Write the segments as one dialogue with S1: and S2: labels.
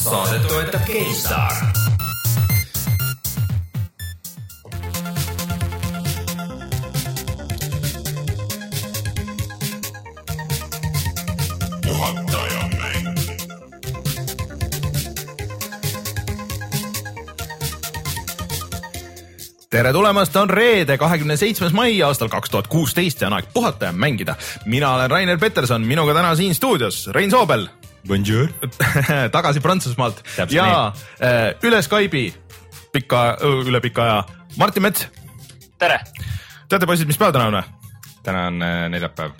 S1: saadet toetab mäng.
S2: tere tulemast, on reede, kahekümne seitsmes mai aastal kaks tuhat kuusteist ja on aeg puhata ja mängida. mina olen Rainer Peterson, minuga täna siin stuudios Rein Soobel.
S3: Bonjour.
S2: tagasi Prantsusmaalt
S3: Täpselt
S2: ja äh, üle Skype'i pika, üle pika aja Martin Mets.
S4: tere!
S2: teate, poisid, mis päev täna on või?
S3: täna on äh, neljapäev.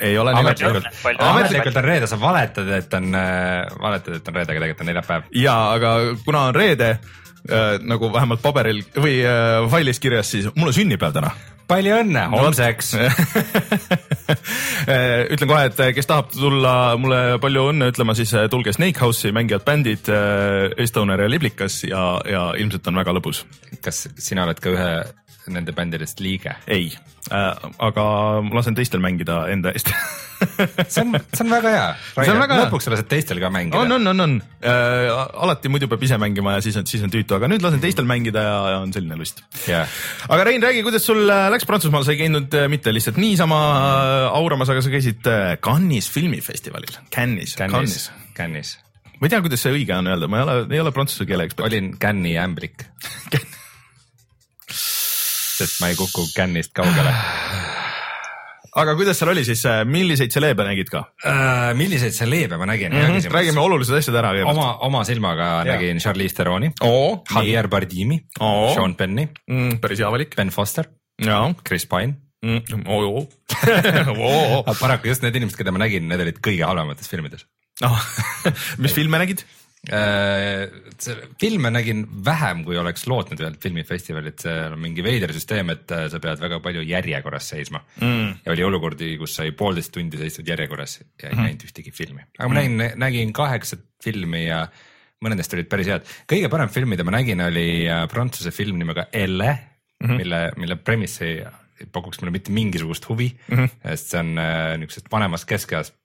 S2: ei ole
S3: ametlikult,
S2: neljapäev.
S4: Palju
S3: ametlikult on reede, sa valetad, et on äh,, valetad, et on reede, aga tegelikult on neljapäev.
S2: ja, aga kuna on reede äh, nagu vähemalt paberil või äh, failis kirjas, siis mul on sünnipäev täna
S3: palju õnne homseks
S2: ütlen kohe, et kes tahab tulla mulle palju õnne ütlema, siis äh, tulge Snake House'i, mängivad bändid Estoner ja Liblikas ja, ja ilmselt on väga lõbus.
S3: kas sina oled ka ühe nende bändidest liige?
S2: ei äh,, aga ma lasen teistel mängida enda eest
S3: see on, see on väga hea. Lõpuks lased teistel ka mängida.
S2: on, on, on, on äh,. alati muidu peab ise mängima ja siis on, siis on tüütu, aga nüüd lasen teistel mängida ja, ja on selline lust
S3: yeah..
S2: aga Rein, räägi, kuidas sul äh, läks Prantsusmaal, sa ei käinud äh, mitte lihtsalt niisama äh, auramas, aga sa käisid Cannes'is filmifestivalil. Cannes'is,
S3: Cannes'is, Cannes'is.
S2: ma ei tea, kuidas see õige on öelda, ma ei ole, ei ole prantsuse keele ekspert.
S3: olin Cannes'i ämblik sest ma ei kuku Cannes'ist kaugele
S2: aga kuidas seal oli siis, milliseid seleebe nägid ka
S3: uh,? milliseid seleebe ma nägin
S2: mm? -hmm. räägime olulised asjad ära kõigepealt.
S3: oma, oma silmaga ja. nägin Charlize Theron'i
S2: oh,,
S3: Javier Bardemi
S2: oh.,
S3: Sean Penni
S2: mm,, päris hea valik.
S3: Ben Foster, Chris Pine
S2: mm,. Oh, oh.
S3: oh. paraku just need inimesed, keda ma nägin, need olid kõige halvemates filmides
S2: oh. mis filme nägid?
S3: Uh, filme nägin vähem, kui oleks lootnud ühelt filmifestivalilt, seal on mingi veider süsteem, et äh, sa pead väga palju järjekorras seisma mm. ja oli olukordi, kus sai poolteist tundi seistud järjekorras ja ei mm. näinud ühtegi filmi, aga ma nägin, nägin kaheksat filmi ja mõned neist olid päris head. kõige parem film, mida ma nägin, oli äh, prantsuse film nimega Elle mm, -hmm. mille, mille premise ei, pakuks mulle mitte mingisugust huvi mm, -hmm. sest see on äh, niisugusest vanemast keskeast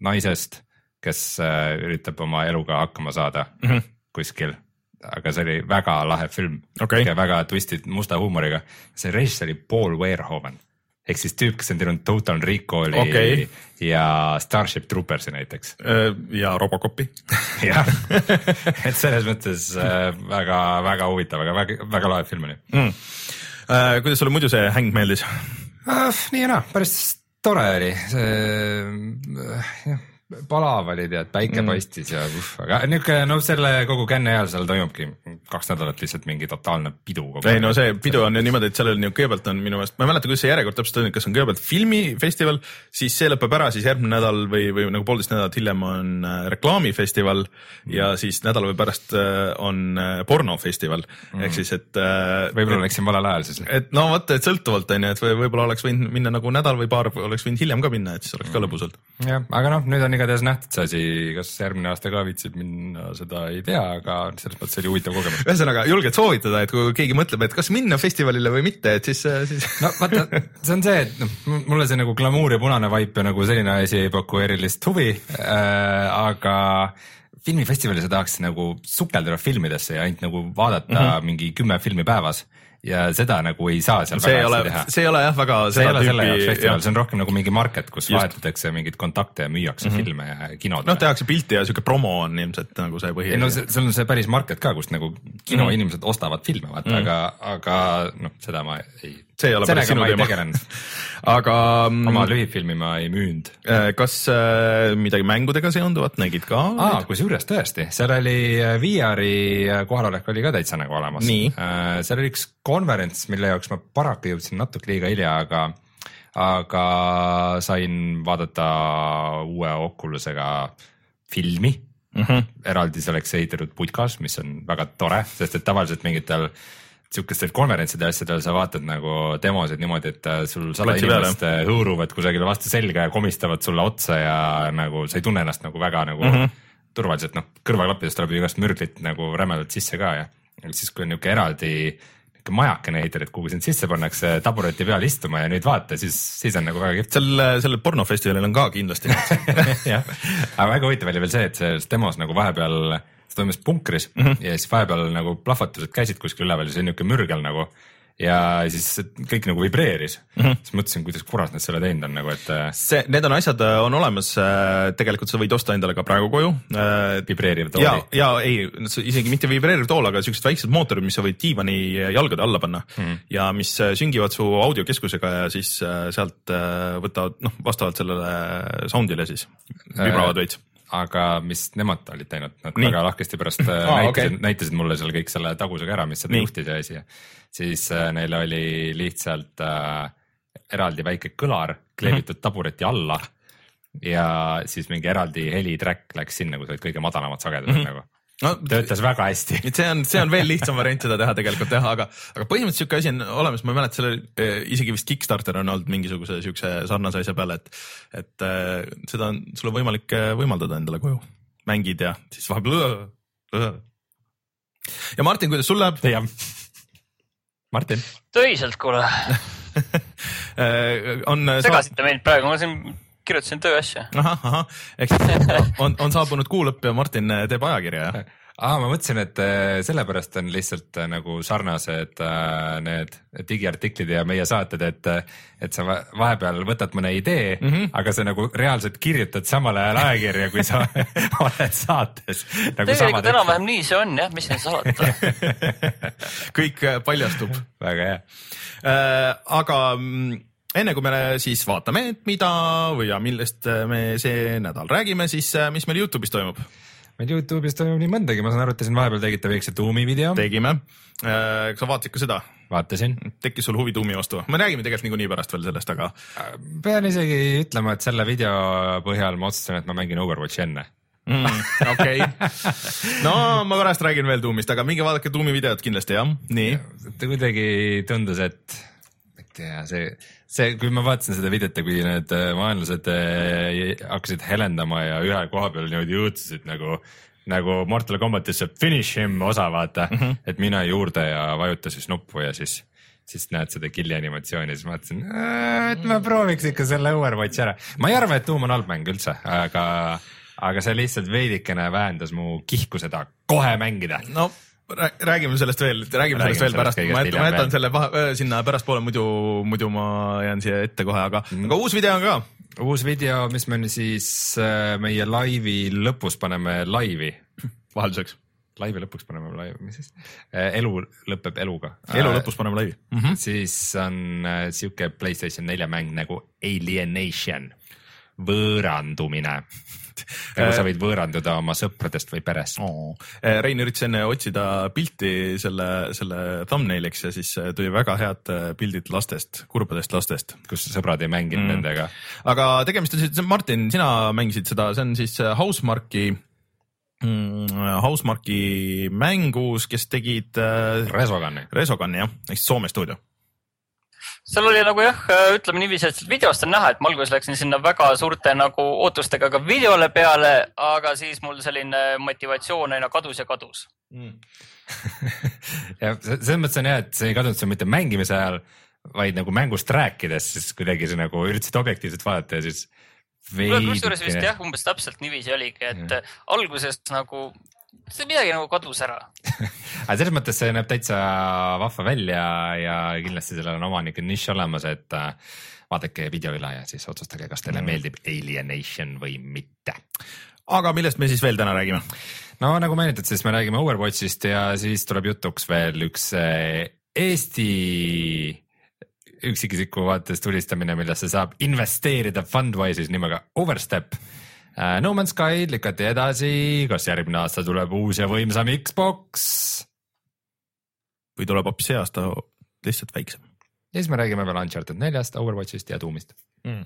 S3: naisest kes äh, üritab oma eluga hakkama saada mm -hmm. kuskil, aga see oli väga lahe film
S2: okay.
S3: väga twistid musta huumoriga. see režissöör oli Paul Verhoeven ehk siis tüüp, kes on teinud Total Recall'i
S2: okay.
S3: ja Starship Troopersi näiteks.
S2: ja Robocopi
S3: jah, et selles mõttes väga-väga äh, huvitav, aga väga, väga lahe film oli
S2: mm.. Kuidas sulle muidu see häng meeldis
S3: uh,? nii ja naa, päris tore oli, see jah palav oli tead, päike mm. paistis ja uff, aga niuke no selle kogu känne ajal seal toimubki kaks nädalat lihtsalt mingi totaalne pidu.
S2: ei no see pidu on ju niimoodi, et sellel nagu kõigepealt on minu meelest, ma ei mäleta, kuidas see järjekord täpselt on, kas on kõigepealt filmifestival, siis see lõpeb ära, siis järgmine nädal või, või nagu poolteist nädalat hiljem on äh, reklaamifestival mm. ja siis nädala või pärast äh, on äh, pornofestival mm. ehk siis, et
S3: võib-olla läksin valel ajal siis.
S2: et no vot, et sõltuvalt on ju, et võib-olla oleks võinud minna nagu nädal või paar, oleks võinud hiljem ka minna, et siis oleks ka
S3: mm.
S2: lõbus olnud.
S3: jah, aga noh, nüüd on igatahes nähtud see asi, kas järgmine aasta ka viitsib minna, seda ei tea, aga selles mõttes oli huvitav kogemus.
S2: ühesõnaga julged soovitada, et kui keegi mõtleb, et kas minna festivalile või mitte, et siis, siis.
S3: no vaata, see on see, et noh, mulle see nagu glamuur ja punane vaip ja nagu selline asi ei paku erilist huvi äh,, aga filmifestivalil sa tahaks nagu sukelduda filmidesse ja ainult nagu vaadata mm -hmm. mingi kümme filmi päevas ja seda nagu ei saa seal
S2: see väga hästi teha. see ei ole jah väga
S3: see ei ole selle jaoks festival, see on rohkem nagu mingi market, kus Just. vahetatakse mingeid kontakte ja müüakse mm -hmm. filme ja kinod.
S2: noh, tehakse pilti ja siuke promo on ilmselt nagu see põhi.
S3: ei no see, seal on see päris market ka, kust nagu kinoinimesed mm -hmm. ostavad filme, vaata mm, -hmm. aga, aga noh, seda ma ei.
S2: See ei ole päris sinu teema. aga.
S3: oma lühifilmi ma ei müünud.
S2: kas äh, midagi mängudega seonduvat nägid ka?
S3: aa, kusjuures tõesti, seal oli VR-i kohalolek oli ka täitsa nagu olemas. Äh, seal oli üks konverents, mille jaoks ma paraku jõudsin natuke liiga hilja, aga, aga sain vaadata uue Oculusega filmi mm. -hmm. eraldi selleks ehitatud putkas, mis on väga tore, sest et tavaliselt mingitel sihukestel konverentsidel asjadel sa vaatad nagu demosid niimoodi, et äh, sul sada inimest. Äh, hõõruvad kusagile vastu selga ja komistavad sulle otsa ja nagu sa ei tunne ennast nagu väga nagu mm -hmm. turvaliselt, noh kõrvaklappidest tuleb ju igast mürglit nagu rämedalt sisse ka ja siis, kui on niisugune eraldi ikka majakene ehitatud, kuhu sind sisse pannakse tabureti peal istuma ja nüüd vaata, siis, siis on nagu väga kihvt.
S2: seal, sellel pornofestivalil on ka kindlasti.
S3: aga väga huvitav oli veel see, et selles demos nagu vahepeal, see toimus punkris mm -hmm. ja siis vahepeal nagu plahvatused käisid kuskil üleval ja see niuke mürgel nagu ja siis kõik nagu vibreeris mm. -hmm. siis mõtlesin, kuidas kurat nad selle teinud on nagu, et äh,
S2: see, need on asjad äh, on olemas, tegelikult sa võid osta endale ka praegu koju.
S3: vibreeriv
S2: ja
S3: tooli.,
S2: ja ei, isegi mitte vibreeriv tool, aga siuksed väiksed mootorid, mis sa võid diivani jalgade alla panna mm. ja mis äh, süngivad su audiokeskusega ja siis äh, sealt äh, võtavad noh, vastavalt sellele sound'ile siis vibravad veits.
S3: Aga mis nemad olid teinud, nad
S2: Nii.
S3: väga lahkesti pärast
S2: Aa,
S3: näitasid okay., näitasid mulle seal kõik selle tagusega ära, mis seda juhtis ja asi. siis äh, neil oli lihtsalt äh, eraldi väike kõlar kleebitud tabureti alla ja siis mingi eraldi helitrack läks sinna, kus olid kõige madalamad sagedused mm -hmm. nagu.
S2: No
S3: töötas väga hästi.
S2: et see on, see on veel lihtsam variant seda teha tegelikult jah, aga, aga põhimõtteliselt siuke asi on olemas, ma ei mäleta, selle eh, isegi vist Kickstarter on olnud mingisuguse siukse sarnase asja peale, et, et eh, seda on, sul on võimalik eh, võimaldada endale koju, mängid ja siis vahepeal. ja Martin, kuidas sul läheb?
S3: jah. Martin,
S4: töiselt, kuule,
S2: on.
S4: segasite mind praegu, ma siin kirjutasin tööasja.
S2: ahah, ahah, ehk siis on, on saabunud kuu lõpp ja Martin eh, teeb ajakirja jah?
S3: aa, ma mõtlesin, et äh, sellepärast on lihtsalt äh, nagu sarnased need digiartiklid ja meie saated, et, et sa va- vahepeal võtad mõne idee mm, -hmm. aga sa nagu reaalselt kirjutad samal ajal ajakirja, kui sa oled saates nagu.
S4: tegelikult enam-vähem nii see on jah, mis siin salata.
S2: kõik eh, paljastub
S3: väga hea.
S2: Äh, aga mm, enne kui me siis vaatame, et mida või ja millest me see nädal räägime, siis äh, mis meil Youtube'is toimub,
S3: meil Youtube'is toimub nii mõndagi, ma saan aru, et te siin vahepeal tegite väikse tuumi video.
S2: tegime. kas sa vaatasid ka seda,
S3: vaatasin.
S2: tekkis sul huvi tuumi vastu? me räägime tegelikult niikuinii pärast veel sellest, aga
S3: pean isegi ütlema, et selle video põhjal ma otsustasin, et ma mängin Overwatchi enne.
S2: mm, okei okay.. no ma pärast räägin veel tuumist, aga minge vaadake tuumi videot kindlasti jah, nii.
S3: kuidagi tundus, et ma ei tea, see, see, kui ma vaatasin seda videot ja kui need äh, vaenlased äh, hakkasid helendama ja ühe koha peal niimoodi jõudsid nagu, nagu Mortal Combatis see finish him osa vaata mm, -hmm. et mine juurde ja vajuta siis nuppu ja siis siis näed seda killi animatsiooni, siis mõtlesin, et ma prooviks ikka selle Overwatchi ära. ma ei arva, et Doom on halb mäng üldse, aga, aga see lihtsalt veidikene vähendas mu kihku seda kohe mängida.
S2: no räägime sellest veel, räägime
S3: Räägime
S2: sellest veel pärast, ma jätan, ma jätan selle paha, sinna pärastpoole, muidu, muidu ma jään siia ette kohe, aga mm., aga uus video on ka.
S3: uus video, mis me siis meie laivi lõpus paneme laivi,
S2: vahelduseks,
S3: laivi lõpuks paneme laivi, mis siis, elu lõpeb eluga.
S2: elu lõpus paneme laivi mm. -hmm.
S3: siis on äh, sihuke Playstation nelja mäng nagu Alienation, võõrandumine. nagu sa võid võõranduda oma sõpradest või perest.
S2: Oh. Rein üritas enne otsida pilti selle, selle thumbnailiks ja siis äh, tuli väga head äh, pildid lastest, kurbadest lastest.
S3: kus sõbrad ei mänginud mm. nendega.
S2: aga tegemist on siis, Martin, sina mängisid seda, see on siis äh, Housemarque'i mm,, mängus, kes tegid äh,
S3: Resogani.
S2: Resogun jah, ehk siis Soome stuudio.
S4: Seal oli nagu jah, ütleme niiviisi, et videost on näha, et ma alguses läksin sinna väga suurte nagu ootustega ka videole peale, aga siis mul selline motivatsioon aina kadus ja kadus.
S3: ja se- selles mõttes on hea, et see ei kadunud sul mitte mängimise ajal, vaid nagu mängust rääkides, siis kuidagi sa nagu üritasid objektiivselt vaadata ja siis.
S4: kusjuures vist jah, umbes täpselt niiviisi oligi, et alguses nagu see midagi nagu kadus ära.
S3: aga selles mõttes see näeb täitsa vahva välja ja kindlasti sellel on oma niisugune nišš olemas, et äh, vaadake video üle ja siis otsustage, kas teile meeldib Alienation või mitte.
S2: aga millest me siis veel täna räägime?
S3: no nagu mainitud, siis me räägime Overwatchist ja siis tuleb jutuks veel üks äh, Eesti üksikisiku vaates tulistamine, millesse saab investeerida Fundwise'is nimega Overstep. No Man's Sky lükati edasi, kas järgmine aasta tuleb uus ja võimsam Xbox?
S2: või tuleb hoopis see aasta lihtsalt väiksem
S3: ja siis me räägime veel Uncharted neljast, Overwatchist ja Doomist.
S2: mm.?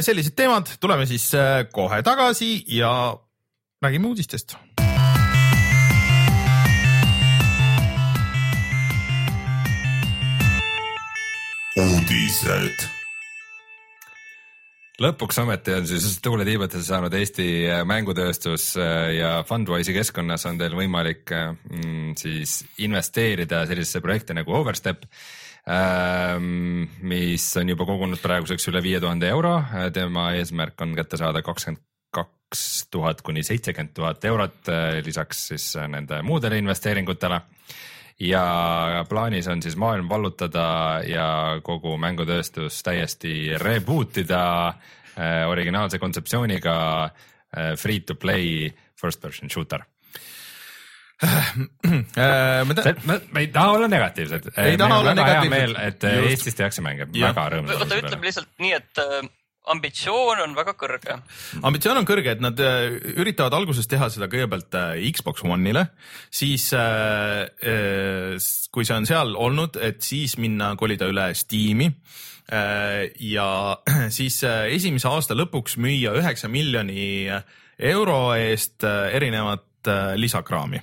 S2: sellised teemad, tuleme siis äh, kohe tagasi ja räägime uudistest.
S1: uudised.
S3: Lõpuks ometi on siis tuuletiibadesse saanud Eesti äh, mängutööstus äh, ja Fundwise'i keskkonnas on teil võimalik äh, mm, siis investeerida sellisesse projekti nagu Overstep ähm, mis on juba kogunud praeguseks üle viie tuhande euro, tema eesmärk on kätte saada kakskümmend kaks tuhat kuni seitsekümmend tuhat eurot lisaks siis nende muudele investeeringutele ja plaanis on siis maailm vallutada ja kogu mängutööstus täiesti reboot ida äh, originaalse kontseptsiooniga äh, free to play first person shooter
S2: Äh, ma ta-
S3: me, me ei taha olla negatiivsed.
S2: Ei taha olla negatiivsed.
S3: meel, et äh,
S2: Just.
S3: Eestis tehakse mänge, väga rõõmus.
S4: oota, ütleme lihtsalt nii, et äh, ambitsioon on väga kõrge.
S2: ambitsioon on kõrge, et nad äh, üritavad alguses teha seda kõigepealt äh, Xbox One'ile, siis äh, kui see on seal olnud, et siis minna kolida üle Steam'i ja siis esimese aasta lõpuks müüa üheksa miljoni euro eest erinevat lisakraami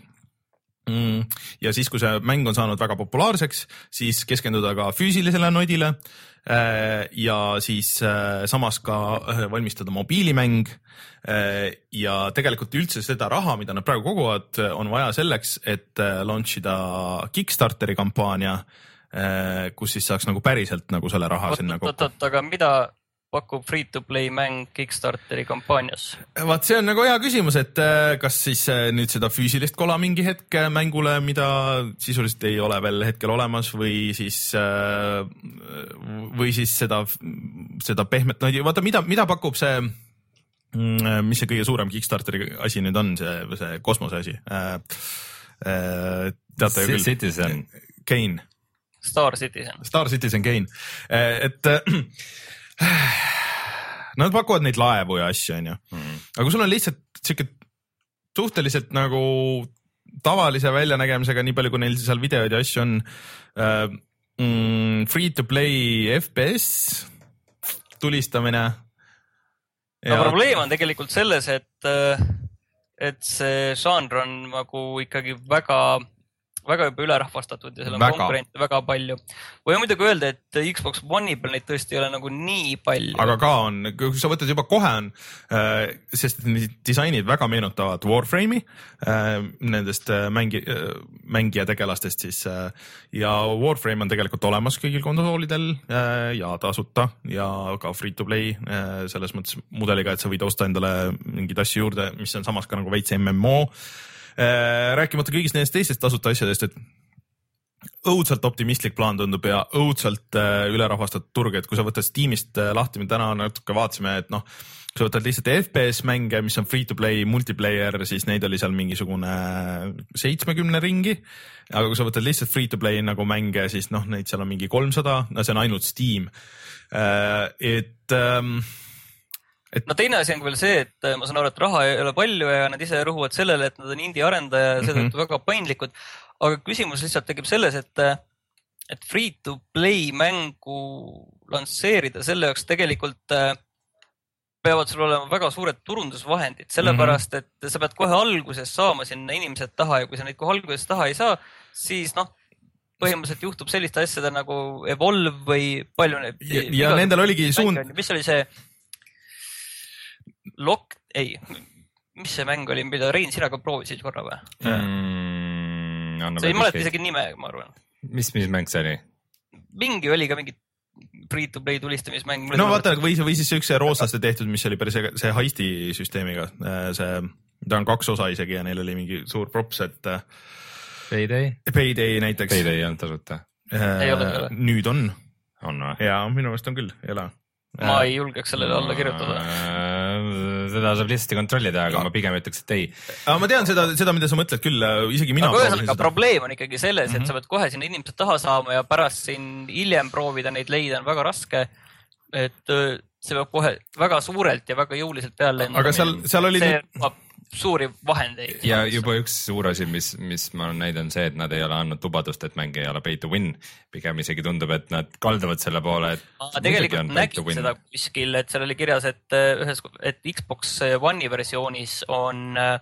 S2: mm.. ja siis, kui see mäng on saanud väga populaarseks, siis keskenduda ka füüsilisele nodile ja siis äh, samas ka äh, valmistada mobiilimäng äh, ja tegelikult üldse seda raha, mida nad praegu koguvad, on vaja selleks, et äh, launch ida Kickstarteri kampaania, kus siis saaks nagu päriselt nagu selle raha sinna kokku.
S4: oot-oot, aga mida pakub free-to-play mäng Kickstarteri kampaanias?
S2: vaat see on nagu hea küsimus, et äh, kas siis äh, nüüd seda füüsilist kola mingi hetk äh, mängule, mida sisuliselt ei ole veel hetkel olemas või siis, või siis seda, seda pehmet nodi, vaata, mida, mida pakub see, mis see kõige suurem Kickstarteri asi nüüd on, see, see kosmose asi? teate ju küll,
S3: Citizen,
S2: Kane
S4: Star Citizen.
S2: Star Citizen Kane, et nad pakuvad neid laevu ja asju, onju. aga kui sul on lihtsalt sihuke suhteliselt nagu tavalise väljanägemisega, nii palju kui neil seal videoid ja asju on äh,. Mm, free to play FPS tulistamine.
S4: aga probleem on tegelikult selles, et, et see žanr on nagu ikkagi väga, väga juba ülerahvastatud ja seal on
S2: Väga.
S4: konkurente väga palju. võime muidugi öelda, et Xbox One'i peal neid tõesti ei ole nagu nii palju.
S2: aga ka on, kui sa võtad juba kohe on, sest et need disainid väga meenutavad Warframe'i äh, nendest äh, mängi-, mängija tegelastest siis äh, ja Warframe on tegelikult olemas kõigil konsoolidel äh, ja tasuta ja ka free to play äh, selles mõttes mudeliga, et sa võid osta endale mingeid asju juurde, mis on samas ka nagu veits MMO äh,. Rääkimata kõigist nendest teistest tasuta asjadest, et õudselt optimistlik plaan tundub ja õudselt äh, ülerahvastatud turg, et kui sa võtad Steamist äh, lahti, me täna natuke vaatasime, et noh, kui sa võtad lihtsalt FPS mänge, mis on free to play, multiplayer, siis neid oli seal mingisugune seitsmekümne ringi. aga kui sa võtad lihtsalt free to play nagu mänge, siis noh, neid seal on mingi kolmsada, no see on ainult Steam. et ähm,
S4: no teine asi on ka veel see, et äh, ma saan aru, et raha ei ole palju ja nad ise rõhuvad sellele, et nad on indie arendaja ja seetõttu mm -hmm. väga paindlikud. aga küsimus lihtsalt tekib selles, et, et free to play mängu lansseerida, selle jaoks tegelikult äh, peavad sul olema väga suured turundusvahendid, sellepärast et sa pead kohe alguses saama sinna inimesed taha ja kui sa neid kohe alguses taha ei saa, siis noh, põhimõtteliselt juhtub selliste asjade nagu Evolve või palju neid.
S2: ja, ja nendel oligi suund,
S4: mis oli see? Lock, ei, mis see mäng oli, mida Rein, sina ka proovisid korra või?
S3: mm,.
S4: sa ei mäleta isegi nime, ma arvan.
S3: mis, mis mäng see oli?
S4: mingi oli ka mingi free to play tulistamismäng.
S2: no vaata või, või siis üks see rootslaste tehtud, mis oli päris see heisti süsteemiga, see, ta on kaks osa isegi ja neil oli mingi suur props, et äh,
S3: Payday?
S2: Payday näiteks.
S3: Payday ei olnud tasuta.
S4: Ole.
S2: nüüd on
S3: on või?
S2: ja minu meelest on küll, ei ole.
S4: ma ei julgeks sellele alla kirjutada.
S3: Seda saab lihtsasti kontrollida, aga ma pigem ütleks, et ei.
S2: aga ma tean seda, seda, mida sa mõtled küll, isegi mina
S4: aga ühesõnaga probleem on ikkagi selles, et
S2: Mhm.
S4: sa pead kohe sinna inimesed taha saama ja pärast siin hiljem proovida neid leida on väga raske. et öö, see peab kohe väga suurelt ja väga jõuliselt peale lendama.
S2: aga seal, seal oli
S4: see
S2: nüüd,
S4: suuri vahendeid.
S3: ja juba üks suur asi, mis, mis ma olen näinud, on see, et nad ei ole andnud lubadust, et mäng ei ole pay to win. pigem isegi tundub, et nad kalduvad selle poole, et.
S4: tegelikult nägin seda kuskil, et seal oli kirjas, et äh, ühes, et Xbox One'i versioonis on äh,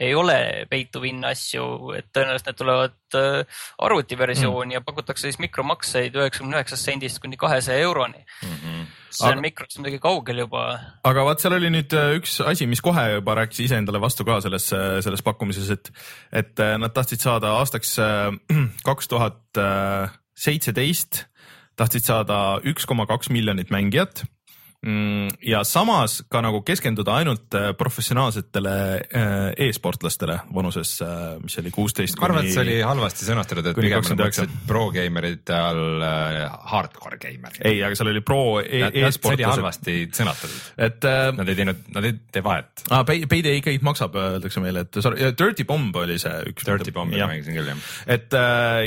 S4: ei ole pay to win asju, et tõenäoliselt need tulevad äh, arvutiversiooni mm. ja pakutakse siis mikromakseid üheksakümne üheksast sendist kuni kahesaja euroni mm. -hmm. see on aga... mikrost muidugi kaugel juba.
S2: aga vaat seal oli nüüd äh, üks asi, mis kohe juba rääkis iseendale vastu ka selles, selles pakkumises, et, et äh, nad tahtsid saada aastaks kaks tuhat seitseteist tahtsid saada üks koma kaks miljonit mängijat ja samas ka nagu keskenduda ainult äh, professionaalsetele äh, e-sportlastele vanuses, äh, mis oli kuusteist.
S3: ma arvan, et see oli halvasti sõnastatud, et pigem nad mõtlesid pro-geimerite all hardcore geimer.
S2: ei, aga seal oli pro e-sportlased.
S3: see oli halvasti sõnastatud.
S2: et äh,
S3: nad ei teinud, nad ei tee vahet.
S2: aa, Payday ikkagi maksab, öeldakse meile, et sorry, Dirty Bomb oli see üks.
S3: Dirty Bombi mängisin küll, jah.
S2: et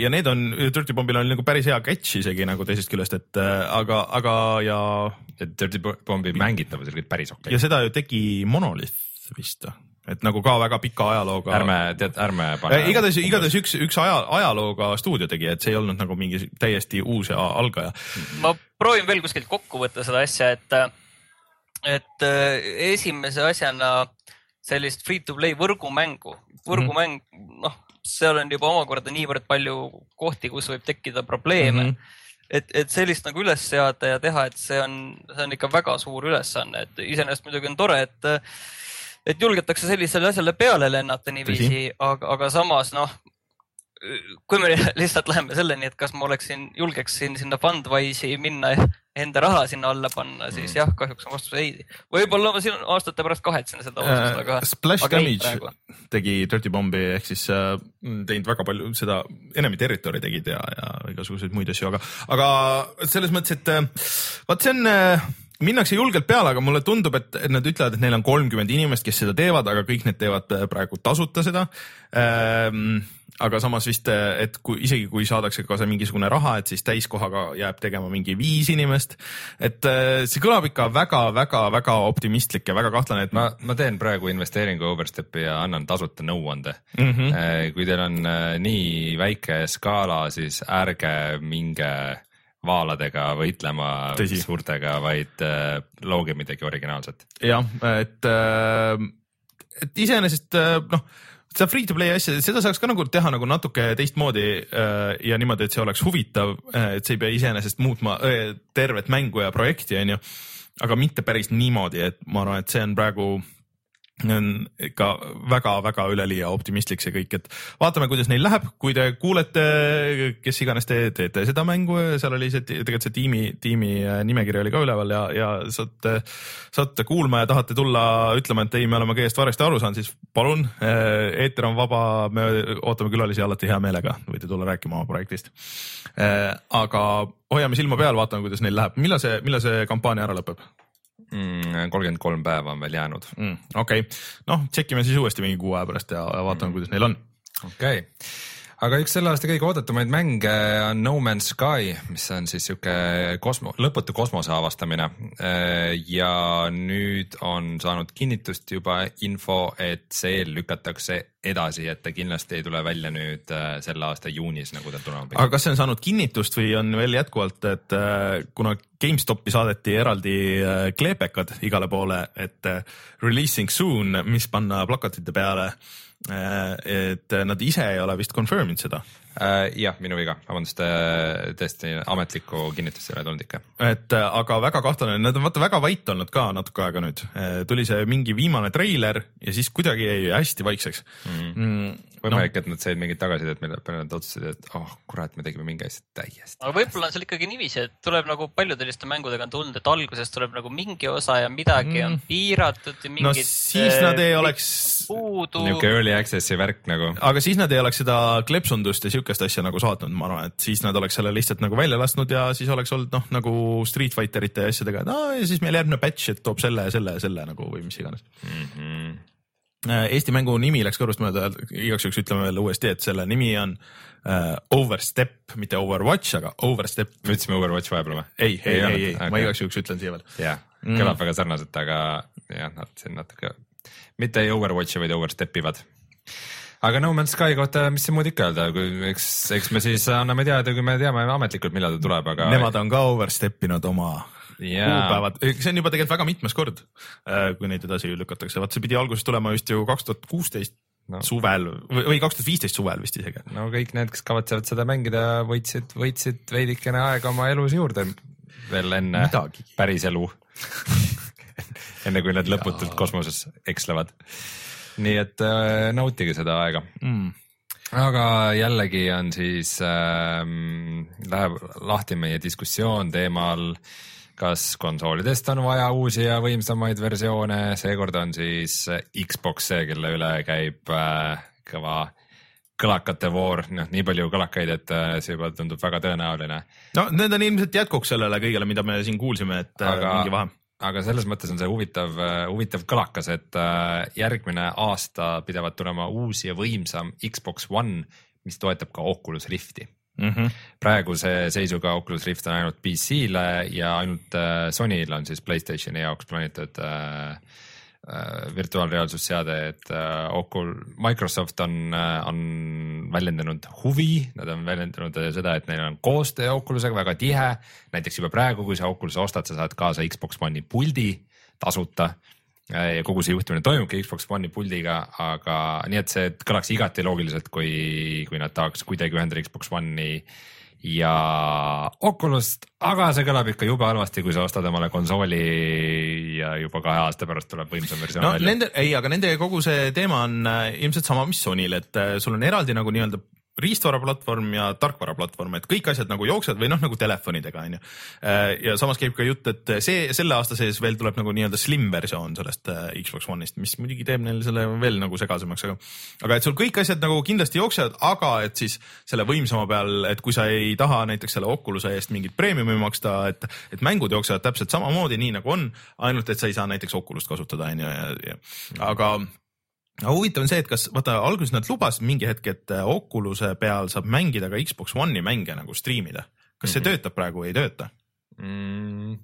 S2: ja need on, Dirty Bombil on nagu päris hea catch isegi nagu teisest küljest, et aga, aga ja.
S3: Dirty Bombi mängitavus oli päris okei okay..
S2: ja seda ju tegi Monolith vist et nagu ka väga pika ajalooga.
S3: ärme, tead, ärme pane.
S2: igatahes, igatahes üks, üks aja, ajalooga stuudio tegi, et see ei olnud nagu mingi täiesti uus ja algaja.
S4: ma proovin veel kuskilt kokku võtta seda asja, et, et äh, esimese asjana sellist free to play võrgumängu, võrgumäng mm, -hmm. noh, seal on juba omakorda niivõrd palju kohti, kus võib tekkida probleeme mm. -hmm et, et sellist nagu üles seada ja teha, et see on, see on ikka väga suur ülesanne, et iseenesest muidugi on tore, et, et julgetakse sellisele asjale peale lennata niiviisi, aga, aga samas noh, kui me lihtsalt läheme selleni, et kas ma oleksin, julgeksin sinna Fundwise'i minna enda raha sinna alla panna, siis mm. jah, kahjuks on vastus ei. võib-olla ma siin aastate pärast kahetsen seda otsust, aga
S2: uh,. Splash aga Damage tegi Dirty Bombi ehk siis äh, teinud väga palju seda, Enemy Territory tegid ja, ja igasuguseid muid asju, aga, aga selles mõttes, et äh, vaat see on äh, minnakse julgelt peale, aga mulle tundub, et nad ütlevad, et neil on kolmkümmend inimest, kes seda teevad, aga kõik need teevad äh, praegu tasuta seda ähm, aga samas vist, et kui isegi kui saadakse ka see mingisugune raha, et siis täiskohaga jääb tegema mingi viis inimest. et äh, see kõlab ikka väga-väga-väga optimistlik ja väga kahtlane, et
S3: ma, ma teen praegu investeeringu Overstepi ja annan tasuta nõuande mm. -hmm. kui teil on äh, nii väike skaala, siis ärge minge vaaladega võitlema Tõsi. suurtega, vaid äh, looge midagi originaalset.
S2: jah, et, et iseenesest noh seda free to play asja, seda saaks ka nagu teha nagu natuke teistmoodi äh, ja niimoodi, et see oleks huvitav, äh, et sa ei pea iseenesest muutma äh, tervet mängu ja projekti, onju. aga mitte päris niimoodi, et ma arvan, et see on praegu ikka väga-väga üleliia optimistlik see kõik, et vaatame, kuidas neil läheb, kui te kuulete, kes iganes te teete seda mängu, seal oli see tegelikult see tiimi, tiimi äh, nimekiri oli ka üleval ja, ja saate, saate kuulma ja tahate tulla ütlema, et ei, me oleme kõigest valesti aru saanud, siis palun, äh, eeter on vaba, me ootame külalisi alati hea meelega, võite tulla rääkima oma projektist. Äh, aga hoiame silma peal, vaatame, kuidas neil läheb, millal see, millal see kampaania ära lõpeb?
S3: Mm, kolmkümmend kolm päeva on veel jäänud
S2: mm,. okei okay., noh, tšekkime siis uuesti mingi kuu aja pärast ja vaatame mm., kuidas neil on.
S3: okei okay., aga üks selle aasta kõige oodatumaid mänge on No Man's Sky, mis on siis sihuke kosmo, lõputu kosmose avastamine. ja nüüd on saanud kinnitust juba info, et see lükatakse edasi, et ta kindlasti ei tule välja nüüd äh, selle aasta juunis, nagu ta tulema
S2: pidi. aga kas see on saanud kinnitust või on veel jätkuvalt, et äh, kuna GameStopi saadeti eraldi äh, kleepekad igale poole, et releasing soon, mis panna plakatite peale, et nad ise ei ole vist confirm inud seda
S3: äh,. Jah, minu viga, vabandust, äh, tõesti ametlikku kinnitust ei ole tulnud ikka.
S2: et äh, aga väga kahtlane, nad on vaata väga vait olnud ka natuke aega nüüd, äh, tuli see mingi viimane treiler ja siis kuidagi jäi hästi vaikseks
S3: mm. mm võimalik no., et nad said mingit tagasisidet, mille peale nad otsustasid, et oh kurat, me tegime mingi asja täiesti.
S4: aga võib-olla on seal ikkagi niiviisi, et tuleb nagu paljude selliste mängudega on tulnud, et alguses tuleb nagu mingi osa ja midagi mm. on piiratud ja mingid.
S2: no siis nad ei oleks.
S4: puudu.
S3: niisugune early access'i värk nagu.
S2: aga siis nad ei oleks seda kleepsundust ja siukest asja nagu saatnud, ma arvan, et siis nad oleks selle lihtsalt nagu välja lasknud ja siis oleks olnud noh, nagu Street Fighterite ja asjadega, et aa ja siis meil järgmine patch, et toob selle ja selle ja selle nagu või mis iganes mm. -hmm Eesti mängu nimi läks kõrvust mööda, igaks juhuks ütleme veel uuesti, et selle nimi on uh, Overstep, mitte Overwatch, aga Overstep.
S3: me ütlesime Overwatch vahepeal või?
S2: ei, ei, ei, ei, okay. ma igaks juhuks ütlen siia veel.
S3: jah, kõlab mm. väga sarnaselt, aga jah, nad siin natuke, mitte ei Overwatchi, vaid Overstep ivad aga No Man's Sky kohta, mis siin muud ikka öelda, kui eks, eks me siis anname teada, kui me teame ametlikult, millal ta tuleb, aga.
S2: Nemad on ka overstep inud oma yeah. kuupäevad, see on juba tegelikult väga mitmes kord, äh, kui neid edasi lükatakse, vaat see pidi alguses tulema vist ju kaks tuhat kuusteist
S3: No.
S2: suvel või kaks tuhat viisteist suvel vist isegi.
S3: no kõik need, kes kavatsevad seda mängida, võitsid, võitsid veidikene aega oma elus juurde veel enne
S2: Midagigi.
S3: päris elu. enne kui nad lõputult kosmoses ekslevad. Nii et äh, nautige seda aega
S2: Mm.
S3: aga jällegi on siis ähm,, läheb lahti meie diskussioon teemal, kas konsoolidest on vaja uusi ja võimsamaid versioone, seekord on siis Xbox see, kelle üle käib äh, kõva kõlakate voor, noh, nii palju kõlakaid, et äh, see juba tundub väga tõenäoline.
S2: no need on ilmselt jätkuks sellele kõigele, mida me siin kuulsime, et aga...
S3: Aga-
S2: mingi vahe.
S3: Aga selles mõttes on see huvitav, huvitav kõlakas, et äh, järgmine aasta pidavat tulema uus ja võimsam Xbox One, mis toetab ka Oculus Rifti
S2: Mm -hmm.
S3: praeguse seisuga Oculus Rift on ainult PC-le ja ainult äh, Sonyl on siis Playstationi jaoks plaanitud äh, äh, virtuaalreaalsusseade, et äh, Ocul-, Microsoft on äh,, on väljendanud huvi, nad on väljendanud äh, seda, et neil on koostöö Oculusega väga tihe. näiteks juba praegu, kui sa Oculus'e ostad, sa saad kaasa Xbox One'i puldi tasuta Äh, ja kogu see juhtimine toimubki Xbox One'i puldiga, aga nii et see kõlaks igati loogiliselt, kui, kui nad tahaks kuidagi ühendada Xbox One'i ja Oculus't, aga see kõlab ikka jube halvasti, kui sa ostad omale konsooli ja juba kahe aasta pärast tuleb võimsam versioon
S2: no
S3: välja.
S2: nende, ei, aga nende kogu see teema on äh, ilmselt sama, mis Sonyl, et äh, sul on eraldi nagu nii-öelda riistvaraplatvorm ja tarkvaraplatvorm, et kõik asjad nagu jooksevad või noh, nagu telefonidega onju. ja samas käib ka jutt, et see selle aasta sees veel tuleb nagu nii-öelda slim versioon sellest äh, Xbox One'ist, mis muidugi teeb neil selle veel nagu segasemaks, aga aga et sul kõik asjad nagu kindlasti jooksevad, aga et siis selle võimsama peal, et kui sa ei taha näiteks selle Oculus'e eest mingit preemiumi maksta, et, et mängud jooksevad täpselt samamoodi, nii nagu on, ainult et sa ei saa näiteks Oculus't kasutada onju ja, ja aga huvitav on see, et kas vaata alguses nad lubasid mingi hetk, et äh, Oculus'e peal saab mängida ka Xbox One'i mänge nagu striimida. kas see
S3: Mhm.
S2: töötab praegu või ei tööta?
S3: mm,.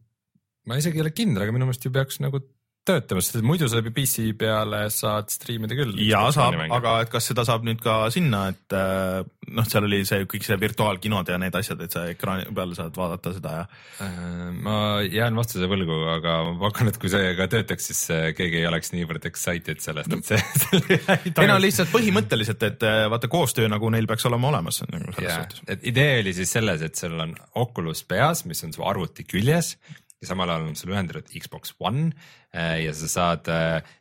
S3: ma isegi ei ole kindel, aga minu meelest ju peaks nagu töötama, sest muidu saab ju PC peale saad striimida küll.
S2: ja saab, aga et kas seda saab nüüd ka sinna, et äh, noh, seal oli see kõik see virtuaalkinod ja need asjad, et sa ekraani peal saad vaadata seda ja
S3: Äh, ma jään vastuse võlgu, aga ma pakun, et kui see ka töötaks, siis äh, keegi ei oleks niivõrd excited sellest, et see,
S2: ei no lihtsalt põhimõtteliselt, et vaata koostöö nagu neil peaks olema olemas nagu selles
S3: jah
S2: suhtes.,
S3: et idee oli siis selles, et sul on Oculus peas, mis on su arvuti küljes ja samal ajal on sul ühendatud Xbox One ja sa saad,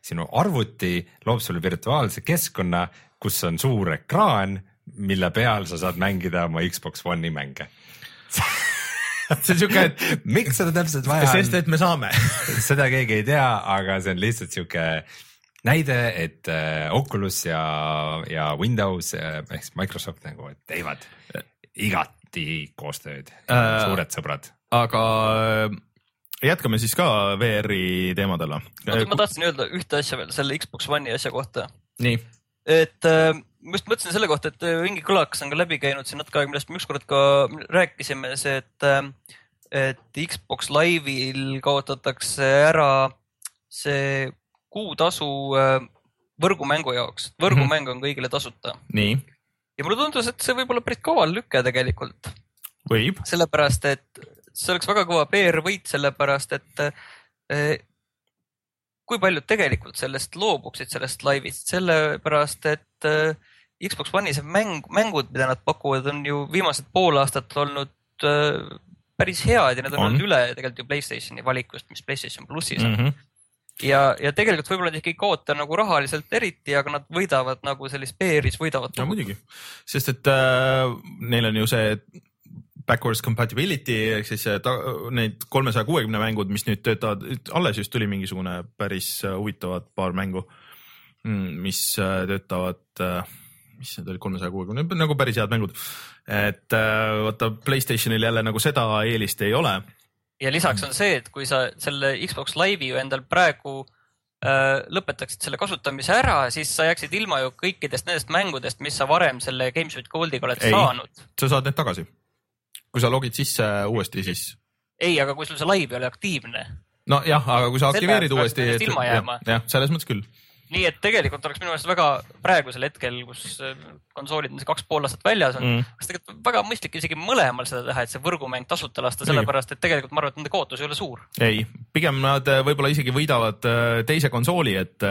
S3: sinu arvuti loob sulle virtuaalse keskkonna, kus on suur ekraan, mille peal sa saad mängida oma Xbox One'i mänge.
S2: see on siuke, et
S3: miks seda täpselt vaja
S2: sest
S3: on,
S2: et me saame.
S3: Seda keegi ei tea, aga see on lihtsalt sihuke näide, et äh, Oculus ja, ja Windows äh, ehk siis Microsoft nagu teevad igati koostööd.
S2: Äh,
S3: suured sõbrad.
S2: aga äh, jätkame siis ka VR-i teemadel või?
S4: oota, ma tahtsin öelda ühte asja veel selle Xbox One'i asja kohta,
S2: nii,
S4: et äh, ma just mõtlesin selle kohta, et äh, mingi kõlakas on ka läbi käinud siin natuke aega, millest me ükskord ka rääkisime, see, et, et Xbox Live'il kaotatakse ära see kuutasu äh, võrgumängu jaoks, võrgumäng on kõigile tasuta.
S2: Nii,
S4: ja mulle tundus, et see võib olla päris kaval lüke tegelikult,
S2: võib.
S4: sellepärast et see oleks väga kõva PR-võit, sellepärast et eh, kui paljud tegelikult sellest loobuksid, sellest laivist, sellepärast et eh, Xbox One'i see mäng, mängud, mida nad pakuvad, on ju viimased pool aastat olnud eh, päris head ja need on,
S2: On.
S4: olnud üle tegelikult ju Playstationi valikust, mis Playstation plussis on
S2: Mm
S4: mm.
S2: -hmm.
S4: ja, ja tegelikult võib-olla nad ikka ei kaota nagu rahaliselt eriti, aga nad võidavad nagu selles PR-is võidavad
S2: no muidugi, sest et äh, neil on ju see backwards compatibility ehk siis äh, ta, need kolmesaja kuuekümne mängud, mis nüüd töötavad, alles just tuli mingisugune päris äh, huvitavad paar mängu, mis äh, töötavad mis need olid, kolmesaja kuuekümne, nagu päris head mängud. et vaata Playstationil jälle nagu seda eelist ei ole.
S4: ja lisaks on see, et kui sa selle Xbox Live'i ju endal praegu lõpetaksid selle kasutamise ära, siis sa jääksid ilma ju kõikidest nendest mängudest, mis sa varem selle Games with Goldiga oled
S2: ei.
S4: saanud.
S2: sa saad need tagasi. Kui sa logid sisse uuesti, siis
S4: ei, aga kui sul see live ei ole aktiivne,
S2: nojah, aga kui sa aktiveerid uuesti jah, selles mõttes küll.
S4: Nii et tegelikult oleks minu meelest väga praegusel hetkel, kus äh, konsoolid on see kaks pool aastat väljas on mm., oleks tegelikult väga mõistlik isegi mõlemal seda teha, et see võrgumäng tasuta lasta, sellepärast et tegelikult ma arvan, et nende kaotus ei ole suur.
S2: ei, pigem nad äh, võib-olla isegi võidavad äh, teise konsooli, et,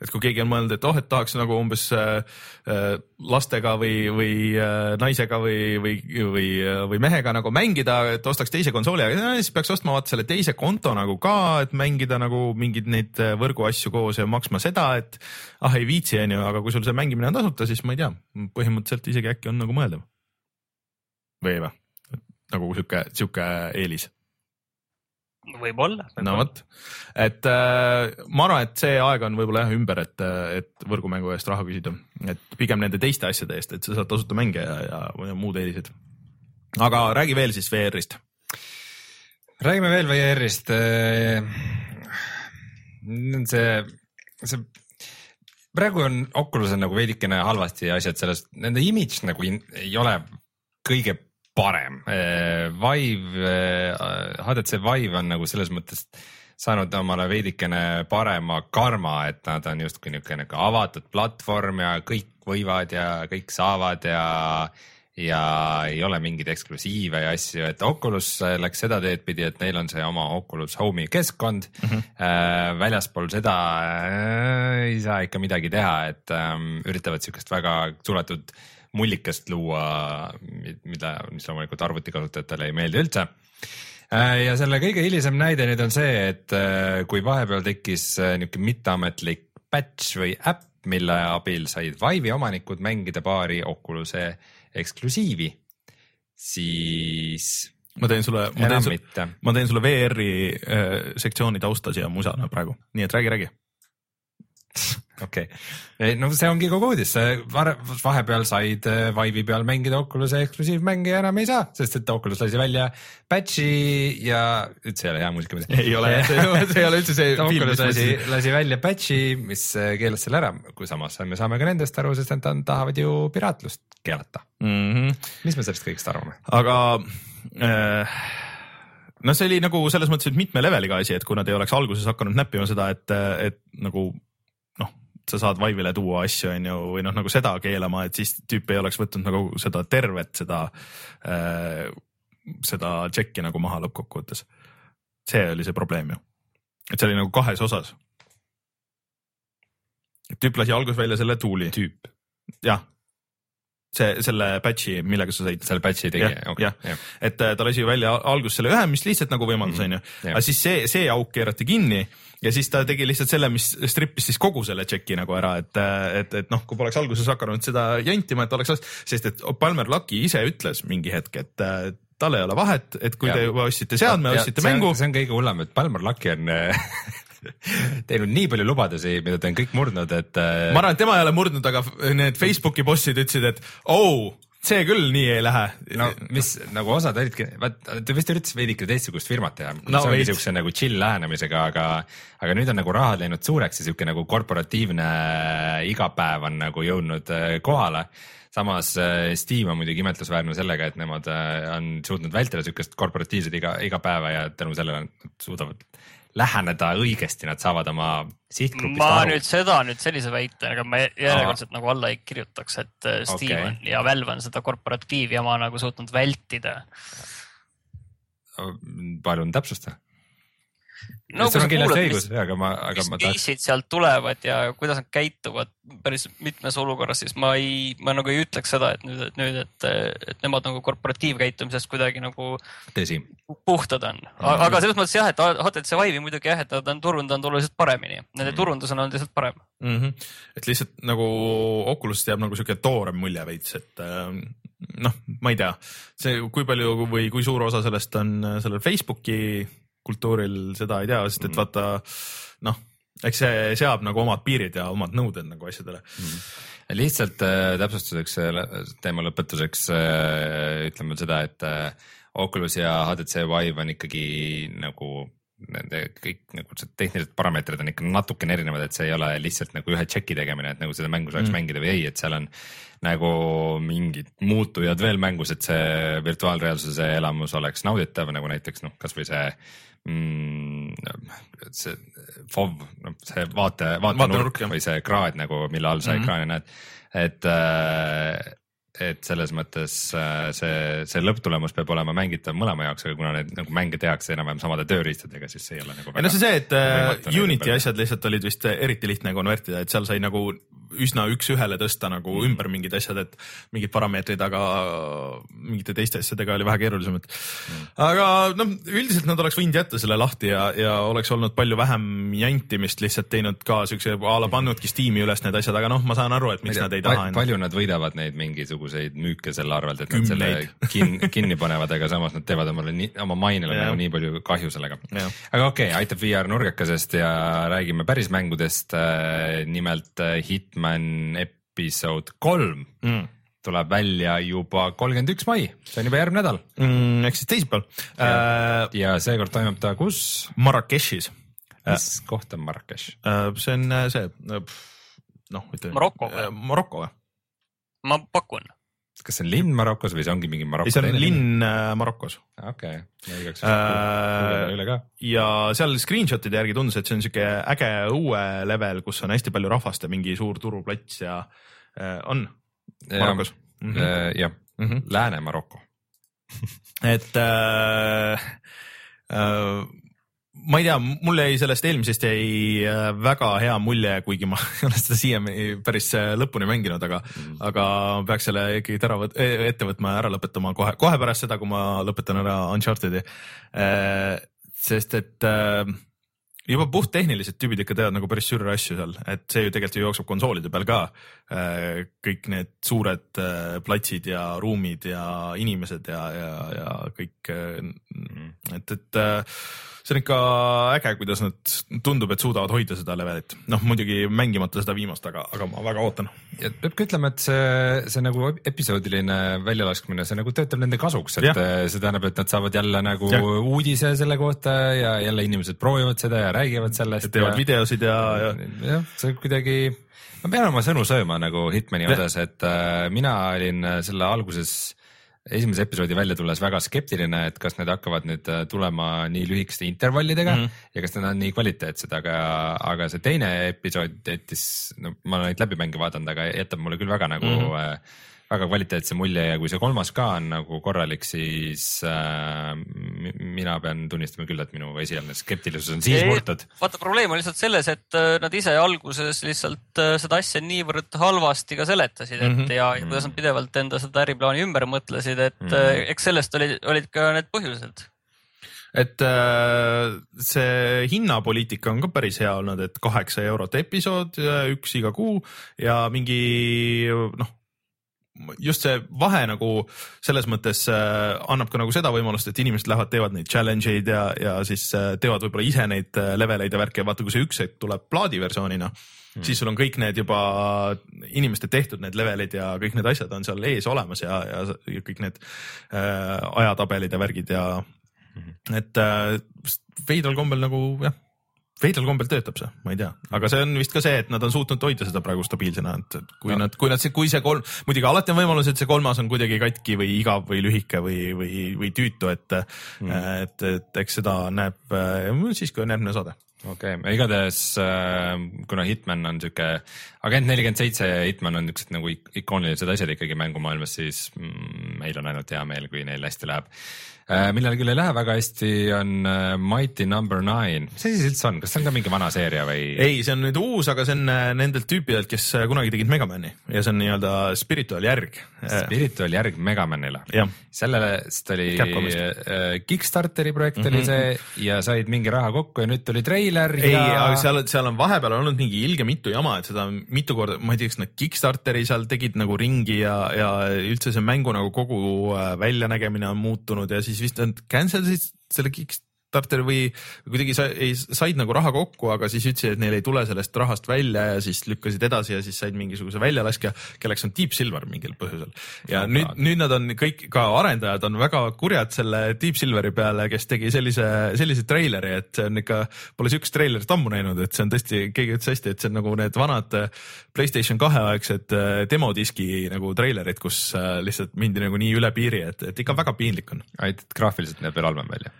S2: et kui keegi on mõelnud, et oh, et tahaks nagu umbes lastega või, või naisega või, või, või, või mehega nagu mängida, et ostaks teise konsooli, aga siis peaks ostma vaata selle teise konto nagu ka, et mängida nagu mingeid neid võrguasju koos ja maksma seda, et ah ei viitsi, onju, aga kui sul see mängimine on tasuta, siis ma ei tea, põhimõtteliselt isegi äkki on nagu mõeldav. või ei või? nagu sihuke, sihuke eelis
S4: võib-olla võib.
S2: no vot, et äh, ma arvan, et see aeg on võib-olla jah ümber, et, et võrgumängu eest raha küsida, et pigem nende teiste asjade eest, et sa saad tasuta mänge ja, ja, ja muud eelised. aga räägi veel siis VR-ist.
S3: räägime veel VR-ist. see, see praegu on Oculusel nagu veidikene halvasti asjad sellest, nende imidž nagu ei ole kõige parem. Eh, Vive, HTC eh, Vive on nagu selles mõttes saanud omale veidikene parema karma, et nad on justkui niisugune nagu avatud platvorm ja kõik võivad ja kõik saavad ja ja ei ole mingeid eksklusiive ja asju, et Oculus läks seda teed pidi, et neil on see oma Oculus Home'i keskkond mm. -hmm. Äh, väljaspool seda äh, ei saa ikka midagi teha, et ähm, üritavad siukest väga suletud mullikest luua, mida, mis loomulikult arvutikasutajatele ei meeldi üldse äh, ja selle kõige hilisem näide nüüd on see, et äh, kui vahepeal tekkis äh, niisugune mitteametlik patch või äpp, mille abil said Vive'i omanikud mängida paari Oculus'e eksklusiivi, siis
S2: ma teen sulle, ma teen sulle, ma teen sulle VR-i äh, sektsiooni tausta siia musana praegu, nii et räägi, räägi
S3: okei okay., no see ongi kogu uudis, vahepeal said äh, Vive'i peal mängida Oculus'e eksklusiivmänge ja enam ei saa, sest et Oculus lasi välja patch'i ja üldse ei ole hea muusika.
S2: ei ole jah, see ei ole üldse see
S3: Oculus lasi, lasi välja patch'i, mis äh, keelas selle ära, kui samas me saame ka nendest aru, sest nad tahavad ju piraatlust keelata mm. -hmm. mis me sellest kõigest arvame?
S2: aga äh no see oli nagu selles mõttes, et mitme leveliga asi, et kui nad ei oleks alguses hakanud näppima seda, et, et nagu sa saad Vive'ile tuua asju, on ju, või noh, nagu seda keelama, et siis tüüp ei oleks võtnud nagu seda tervet, seda äh,, seda tšekki nagu maha lõppkokkuvõttes. see oli see probleem ju, et see oli nagu kahes osas. tüüp lasi alguses välja selle tuuli.
S3: tüüp.
S2: jah, see, selle patch'i, millega sa sõid.
S3: selle patch'i tegi,
S2: okei. jah, et äh, ta lasi välja alguses selle ühe, mis lihtsalt nagu võimaldas, mhm. on ju. aga siis see, see auk keerati kinni ja siis ta tegi lihtsalt selle, mis strippis siis kogu selle tšeki nagu ära, et, äh, et, et noh, kui poleks alguses hakanud seda jantima, et oleks, sest et Palmer Lucky ise ütles mingi hetk, et äh, tal ei ole vahet, et kui ja. te juba ostsite seadme, ostsite mängu.
S3: see on kõige hullem, et Palmer Lucky on teinud nii palju lubadusi, mida ta on kõik murdnud, et.
S2: Äh, ma arvan, et tema ei ole murdnud, aga need Facebooki bossid ütlesid, et oh, see küll nii ei lähe.
S3: no mis nagu osad olidki, vaat ta vist üritas veidike teistsugust firmat teha no,, see ongi siukse nagu chill lähenemisega, aga, aga nüüd on nagu rahad läinud suureks ja siuke nagu korporatiivne igapäev on nagu jõudnud äh, kohale samas äh, Steam on muidugi imetlusväärne sellega, et nemad on suutnud vältida siukest korporatiivset iga, igapäeva ja tänu sellele nad suudavad läheneda õigesti, nad saavad oma sihtgrupist
S4: ma aru. nüüd seda nüüd sellise väitega ma järjekordselt nagu alla ei kirjutaks, et äh, Steam okay. on ja Valve on seda korporatiivjama nagu suutnud vältida.
S3: palun täpsusta
S4: no kui sa kuulad, mis, aga ma, aga ma tahaks... sealt tulevad ja kuidas nad käituvad päris mitmes olukorras, siis ma ei, ma nagu ei ütleks seda, et nüüd, et nüüd, et, et nemad nagu korporatiivkäitumisest kuidagi nagu
S3: Tõsi.
S4: puhtad on. aga selles mõttes jah, et HTC Vive'i muidugi jah, et nad on turundanud oluliselt paremini, nende mm. turundus on olnud lihtsalt parem
S2: mm. -hmm. et lihtsalt nagu Oculusest jääb nagu sihuke toorem mulje veits, et äh, noh, ma ei tea, see, kui palju või kui suur osa sellest on sellel Facebooki kultuuril seda ei tea, sest et mm. vaata noh, eks see seab nagu omad piirid ja omad nõuded nagu asjadele mm.
S3: lihtsalt äh, täpsustuseks äh, teema lõpetuseks äh, ütleme seda, et äh, Oculus ja HTC Vive on ikkagi nagu nende kõik nagu see tehnilised parameetrid on ikka natukene erinevad, et see ei ole lihtsalt nagu ühe tšeki tegemine, et nagu seda mängu saaks mm. mängida või ei, et seal on nagu mingid muutujad veel mängus, et see virtuaalreaalsuse elamus oleks nauditav, nagu näiteks noh, kasvõi see mm, see FOV, noh see vaate, vaatenurk või see kraad nagu, mille all sa mm -hmm. ekraani näed, et äh, et selles mõttes äh, see, see lõpptulemus peab olema mängitav mõlema jaoks, aga kuna neid nagu mänge tehakse enam-vähem samade tööriistadega, siis see ei ole nagu.
S2: ei no see see, et uh, Unity asjad lihtsalt olid vist eriti lihtne konvertida, et seal sai nagu üsna üks-ühele tõsta nagu mm. ümber mingid asjad, et mingid parameetrid, aga mingite teiste asjadega oli vähe keerulisem, et mm. aga noh, üldiselt nad oleks võinud jätta selle lahti ja, ja oleks olnud palju vähem jantimist, lihtsalt teinud ka siukse a la pannudki Steam'i üles need asjad, aga noh, ma saan aru, et miks tea, nad ei taha.
S3: palju nad võidavad neid mingisuguseid müüke selle arvelt, et Kümneid. nad selle kin, kinni panevad, aga samas nad teevad omale nii, oma mainele nagu nii palju kahju sellega. aga okei okay,, aitab VR nurgakesest ja räägime päris mängudest. Äh, nimelt äh, Hitman episood kolm mm tuleb välja juba kolmkümmend üks mai, see on juba järgmine nädal
S2: mm,. ehk siis teisipäeval.
S3: ja, ja seekord toimub ta kus?
S2: Marrakechis.
S3: mis äh, koht on Marrakech?
S2: see on see, noh, ütleme.
S4: Maroko või?
S2: Maroko või?
S4: ma pakun
S3: kas see on linn Marokos või see ongi mingi Maroko?
S2: ei, see on linn äh, Marokos.
S3: okei okay., igaks juhuks üle ka.
S2: ja seal screenshot'ide järgi tundus, et see on siuke äge õue level, kus on hästi palju rahvast ja mingi suur turuplats ja äh, on Marokos.
S3: Mhm. Äh, jah, mhm. Lääne-Maroko
S2: et äh, äh, ma ei tea, mul jäi sellest eelmisest jäi äh, väga hea mulje, kuigi ma ei ole seda siiani päris äh, lõpuni mänginud, aga mm., aga peaks selle ikkagi ära võt-, e-, ette võtma ja ära lõpetama kohe, kohe pärast seda, kui ma lõpetan ära Uncharted'i. Äh, sest et juba puhttehniliselt tüübid ikka teevad nagu päris sürre asju seal, et see ju tegelikult ju jookseb konsoolide peal ka. kõik need suured platsid ja ruumid ja inimesed ja, ja, ja kõik, mm. et, et see on ikka äge, kuidas nad tundub, et suudavad hoida seda levelit. noh, muidugi mängimata seda viimast, aga, aga ma väga ootan.
S3: ja peab ka ütlema, et see, see nagu episoodiline väljalaskmine, see nagu töötab nende kasuks, et ja. see tähendab, et nad saavad jälle nagu ja. uudise selle kohta ja jälle inimesed proovivad seda ja räägivad sellest.
S2: teevad ja, videosid ja, ja.
S3: jah, see kuidagi ma pean oma sõnu sööma nagu Hitmani osas, et äh, mina olin selle alguses esimese episoodi välja tulles väga skeptiline, et kas need hakkavad nüüd äh, tulema nii lühikeste intervallidega mm -hmm. ja kas need on nii kvaliteetsed, aga, aga see teine episood jättis, no ma olen neid läbimänge vaadanud, aga jätab mulle küll väga nagu mm -hmm väga kvaliteetse mulje ja kui see kolmas ka on nagu korralik, siis äh, mina pean tunnistama küll, et minu esialgne skeptilisus on siis murtud.
S4: vaata, probleem on lihtsalt selles, et äh, nad ise alguses lihtsalt äh, seda asja niivõrd halvasti ka seletasid, et mm -hmm. ja, ja kuidas nad pidevalt enda seda äriplaani ümber mõtlesid, et mm -hmm. eks sellest olid, olid ka need põhjused
S2: et see hinnapoliitika on ka päris hea olnud, et kaheksa eurot episood, üks iga kuu ja mingi noh, just see vahe nagu selles mõttes äh, annab ka nagu seda võimalust, et inimesed lähevad, teevad neid challenge eid ja, ja siis äh, teevad võib-olla ise neid äh, leveleid ja värke ja vaata, kui see üks hetk tuleb plaadiversioonina mm., siis sul on kõik need juba inimeste tehtud need levelid ja kõik need asjad on seal ees olemas ja, ja, kõik need äh, ajatabelid ja värgid ja mm. et äh, veidral kombel nagu jah veidral kombel töötab see, ma ei tea, aga see on vist ka see, et nad on suutnud hoida seda praegu stabiilsena, et kui ja. nad, kui nad, kui see kolm, muidugi alati on võimalus, et see kolmas on kuidagi katki või igav või lühike või, või, või tüütu, et mm., et, et eks seda näeb siis, kui on järgmine saade
S3: okei okay., igatahes äh, kuna Hitman on sihuke, Agent nelikümmend seitse ja Hitman on niisugused nagu ikoonilised asjad ikkagi mängumaailmas, siis mm, meil on ainult hea meel, kui neil hästi läheb Äh, millel küll ei lähe väga hästi, on äh, Mighty Number Nine, mis asi see üldse on, kas see on ka mingi vana seeria või?
S2: ei, see on nüüd uus, aga see on äh, nendelt tüüpidelt, kes kunagi tegid Megamani ja see on nii-öelda spiritual järg.
S3: Spiritual järg Megamanile. sellest oli Kickstarteri projekt mm -hmm. oli see ja said mingi raha kokku ja nüüd tuli treiler.
S2: ei ja..., aga seal, seal on vahepeal olnud mingi ilge mitu jama, et seda mitu korda, ma ei tea, kas nad Kickstarteri seal tegid nagu ringi ja, ja üldse see mängu nagu kogu väljanägemine on muutunud ja siis siis vist nad cancel sid selle Kick, Kickstarter või kuidagi sa, ei, said nagu raha kokku, aga siis ütlesid, et neil ei tule sellest rahast välja ja siis lükkasid edasi ja siis said mingisuguse väljalaskja, kelleks on Deep Silver mingil põhjusel. ja
S3: Oh
S2: nüüd, nüüd nad on kõik, ka arendajad on väga kurjad selle Deep Silveri peale, kes tegi sellise, sellise treileri, et see on ikka, pole siukest treilerit ammu näinud, et see on tõesti, keegi ütles hästi, et see on nagu need vanad äh, Playstation kahe aegsed äh, demodiski nagu treilerid, kus äh, lihtsalt mindi nagu nii üle piiri, et, et ikka väga piinlik on
S3: ainult et graafiliselt näeb veel halvem välja.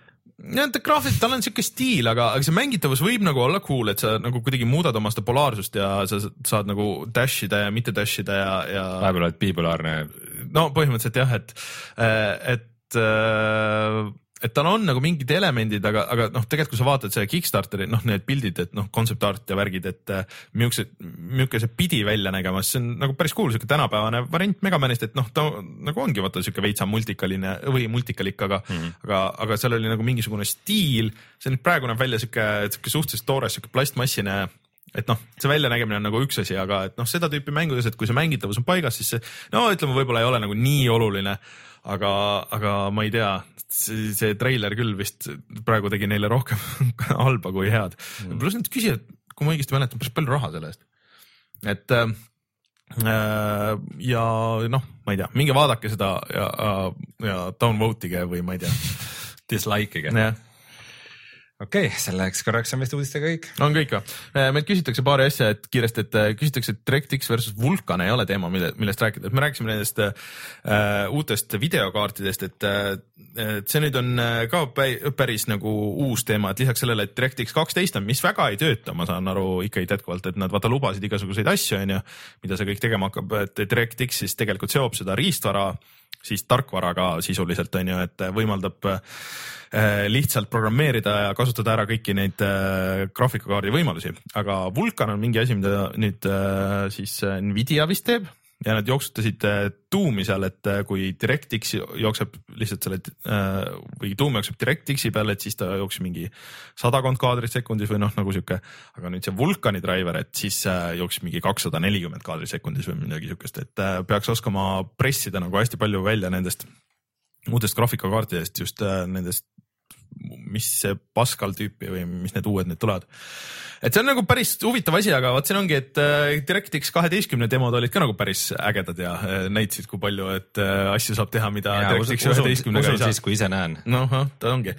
S2: Ja ta graafiliselt, tal on siuke stiil, aga, aga see mängitavus võib nagu olla cool, et sa nagu kuidagi muudad oma seda polaarsust ja sa saad nagu dash ida ja mitte dash ida ja, ja
S3: vahepeal oled bipolaarne.
S2: no põhimõtteliselt jah, et, et, et tal on nagu mingid elemendid, aga, aga noh, tegelikult kui sa vaatad selle Kickstarteri, noh, need pildid, et noh, concept art ja värgid, et äh, milline, see pidi välja nägema, siis see on nagu päris cool, siuke tänapäevane variant Megamanist, et noh, ta nagu ongi vaata siuke veitsa multikaline või multikalik, aga mm, -hmm. aga, aga seal oli nagu mingisugune stiil, see nüüd praegu näeb välja siuke, siuke suhteliselt toores, siuke plastmassine et noh, see väljanägemine on nagu üks asi, aga et noh, seda tüüpi mängudes, et kui see mängitavus on paigas, siis see no ütleme, võib-olla ei ole nagu nii oluline, aga, aga ma ei tea, see, treiler küll vist praegu tegi neile rohkem halba kui head mm.. pluss nad küsivad, kui ma õigesti mäletan, päris palju raha selle eest. et äh, äh, ja noh, ma ei tea, minge vaadake seda ja, ja downvote ige või ma ei tea.
S3: Dislike'iga.
S2: jah
S3: okei okay,, selleks korraks on vist uudistega kõik.
S2: on kõik või? meilt küsitakse paari asja, et kiiresti, et äh, küsitakse, et DirectX versus Vulkan ei ole teema, mille, millest rääkida, et me rääkisime nendest äh, uutest videokaartidest, et äh, et see nüüd on äh, ka pä- päris nagu uus teema, et lisaks sellele, et DirectX kaksteist on, mis väga ei tööta, ma saan aru ikkagi jätkuvalt, et nad vaata lubasid igasuguseid asju, onju, mida see kõik tegema hakkab, et DirectX siis tegelikult seob seda riistvara siis tarkvaraga sisuliselt on ju, et võimaldab äh, lihtsalt programmeerida ja kasutada ära kõiki neid äh, graafikakaardi võimalusi, aga Vulkan on mingi asi, mida nüüd äh, siis äh, Nvidia vist teeb ja nad jooksutasid äh, tuumi seal, et äh, kui DirectX jookseb lihtsalt selle äh, või tuum jookseb DirectX-i peale, et siis ta jooksis mingi sadakond kaadrit sekundis või noh, nagu sihuke, aga nüüd see Vulkani driver, et siis jooksis mingi kakssada nelikümmend kaadrit sekundis või midagi siukest, et peaks oskama pressida nagu hästi palju välja nendest uutest graafikakaartidest just nendest mis see Pascal tüüpi või mis need uued nüüd tulevad. Et see on nagu päris huvitav asi, aga vot siin ongi, et äh, DirectX kaheteistkümne demod olid ka nagu päris ägedad ja äh, näitasid, kui palju, et äh, asju saab teha, mida DirectX üheteistkümnega ei saa
S3: siis, kui ise näen.
S2: noh, ta ongi,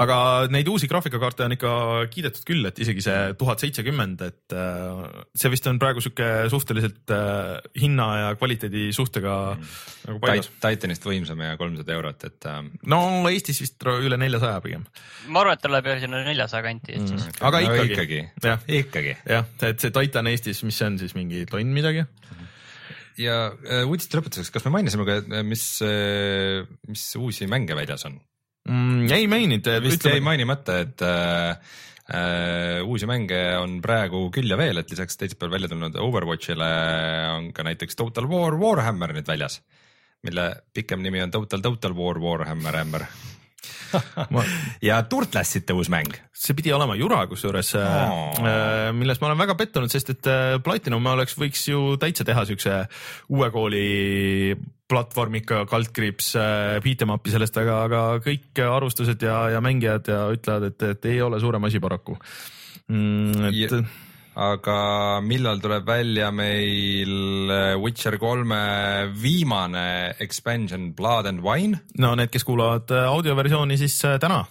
S2: aga neid uusi graafikakaarte on ikka kiidetud küll, et isegi see tuhat seitsekümmend, et see vist on praegu sihuke suhteliselt hinna ja kvaliteedi suhtega mm. nagu paigas.
S3: Titanist võimsam ja kolmsada eurot, et
S2: no Eestis vist üle neljasaja pigem,
S4: ma arvan, et ta läheb sinna neljasaja kanti mm..
S2: aga ikkagi,
S3: ikkagi.,
S2: jah,
S3: ikkagi.
S2: jah, et see Titan Eestis, mis see on siis mingi tonn midagi?
S3: ja äh, uudiste lõpetuseks, kas me mainisime ka, mis, mis uusi mänge väljas on?
S2: mm,. ei maininud,
S3: vist jäi mainimata, et äh, äh, uusi mänge on praegu küll ja veel, et lisaks teisipäeval välja tulnud Overwatchile on ka näiteks Total War Warhammer nüüd väljas, mille pikem nimi on Total Total War Warhammer Hammer
S2: Ma-
S3: ja Turtlesite uus mäng.
S2: see pidi olema Jura kusjuures
S3: Oo.
S2: äh,, milles ma olen väga pettunud, sest et äh, Platinum oleks, võiks ju täitsa teha siukse uue kooli platvormika kaldkriips äh, beat em up'i sellest, aga, aga kõik arvustused ja, ja mängijad ja ütlevad, et, et ei ole suurem asi paraku mm,. et
S3: Ja- aga millal tuleb välja meil äh, Witcher kolme viimane expansion Blood and Wine?
S2: no need, kes kuulavad äh, audioversiooni, siis äh, täna,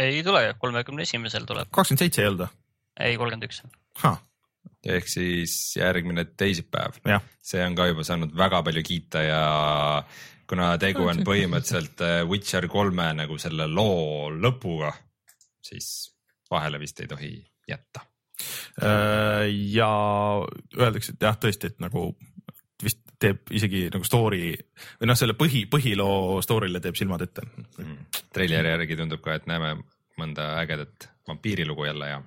S4: ei tule, kolmekümne esimesel tuleb,
S2: kakskümmend seitse ei olnud
S4: ei kolmkümmend üks.
S2: või?
S3: ehk siis järgmine teisipäev. see on ka juba saanud väga palju kiita ja kuna tegu on põhimõtteliselt Witcher kolme nagu selle loo lõpuga, siis vahele vist ei tohi jätta.
S2: Äh, ja öeldakse, et jah, tõesti, et nagu vist teeb isegi nagu story või noh, selle põhi, põhiloo story'le teeb silmad ette.
S3: treileri järgi tundub ka, et näeme mõnda ägedat vampiirilugu jälle ja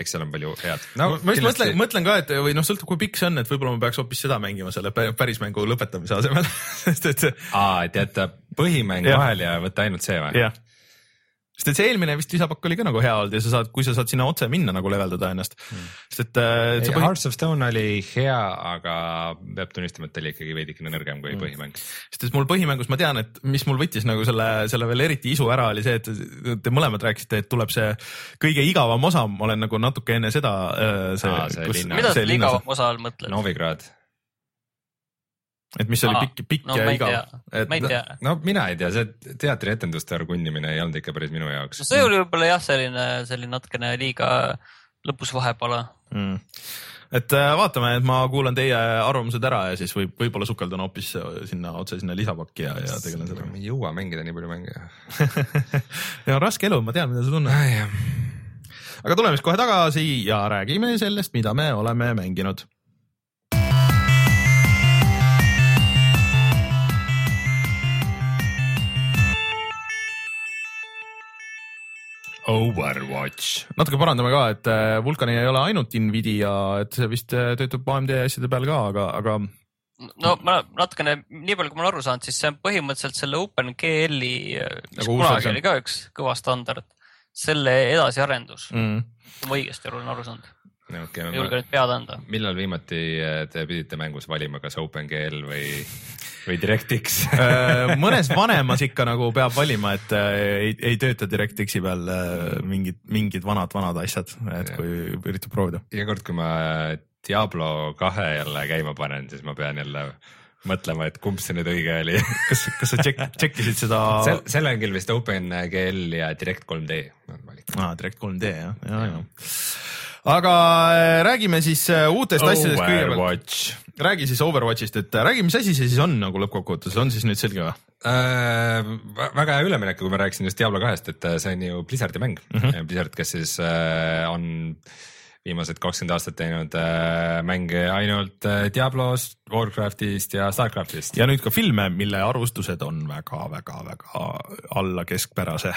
S3: eks seal on palju head.
S2: No, ma just mõtlen, mõtlen ka, et või noh, sõltub, kui pikk see on, et võib-olla ma peaks hoopis seda mängima selle pä- päris mängu lõpetamise asemel, sest et see
S3: aa, et jätta põhimäng vahele ja võtta ainult see või?
S2: jah, sest et see eelmine vist lisapakk oli ka nagu hea olnud ja sa saad, kui sa saad sinna otse minna nagu leveldada ennast mm., sest et äh, põhi...
S3: Hearts of Stone oli hea, aga peab tunnistama, et ta oli ikkagi veidikene nõrgem kui põhimäng.
S2: sest et mul põhimängus ma tean, et mis mul võttis nagu selle, selle veel eriti isu ära, oli see, et te mõlemad rääkisite, et tuleb see kõige igavam osa, ma olen nagu natuke enne seda äh, see,
S3: Aa, see linna-
S4: mida sa igavam osa all mõtled?
S3: Novigrad,
S2: et mis oli pikk, pikk
S4: no
S2: ja
S4: ma
S2: igav
S4: ma tea.
S3: no mina ei tea, see teatrietenduste arvunnimine ei olnud ikka päris minu jaoks
S4: no see oli võib-olla jah, selline, selline natukene liiga lõpus vahepala.
S2: mm.. et äh, vaatame, et ma kuulan teie arvamused ära ja siis võib, võib-olla sukeldun hoopis sinna otse sinna lisapakki ja, ja tegelen sellega.
S3: ei jõua mängida nii palju mänge.
S2: ja raske elu, ma tean, mida sa tunned. aga tuleme siis kohe tagasi ja räägime sellest, mida me oleme mänginud.
S3: Overwatch.
S2: natuke parandame ka, et äh, Vulkani ei ole ainult Nvidia, et see vist äh, töötab AMD asjade peal ka, aga, aga
S4: no ma natukene, nii palju, kui ma olen aru saanud, siis see on põhimõtteliselt selle OpenGL-i, mis
S2: Nagu uus
S4: kunagi oli ka üks kõva standard, selle edasiarendus,
S2: mm,
S4: kui ma õigesti olen aru saanud.
S3: Okei
S4: ei julge nüüd pead anda.
S3: millal viimati äh, te pidite mängus valima, kas OpenGL või, või DirectX?
S2: Äh, mõnes vanemas ikka nagu peab valima, et äh, ei, ei tööta DirectX-i peal äh, mingid, mingid vanad-vanad asjad, et kui üritab proovida.
S3: iga kord, kui ma Diablo kahe jälle käima panen, siis ma pean jälle mõtlema, et kumb see nüüd õige oli.
S2: kas, kas sa tšekk, tšekkisid seda
S3: sel, sel on küll vist OpenGL ja Direct 3D on valik.
S2: ah, Direct 3D jah, ja, ja. Aga äh, räägime siis äh, uutest asjadest kõigepealt. Räägi siis Overwatchist, et äh, räägi, mis asi see siis on nagu lõppkokkuvõttes, on siis nüüd selge või?
S3: Äh, väga hea üleminek, kui ma rääkisin just Diablo kahest, et see on ju Blizzardi mäng mm. -hmm. Blizzard, kes siis äh, on viimased kakskümmend aastat teinud äh, mänge ainult äh, Diablost, Warcraftist ja Starcraftist.
S2: ja nüüd ka filme, mille arvustused on väga-väga-väga alla keskpärase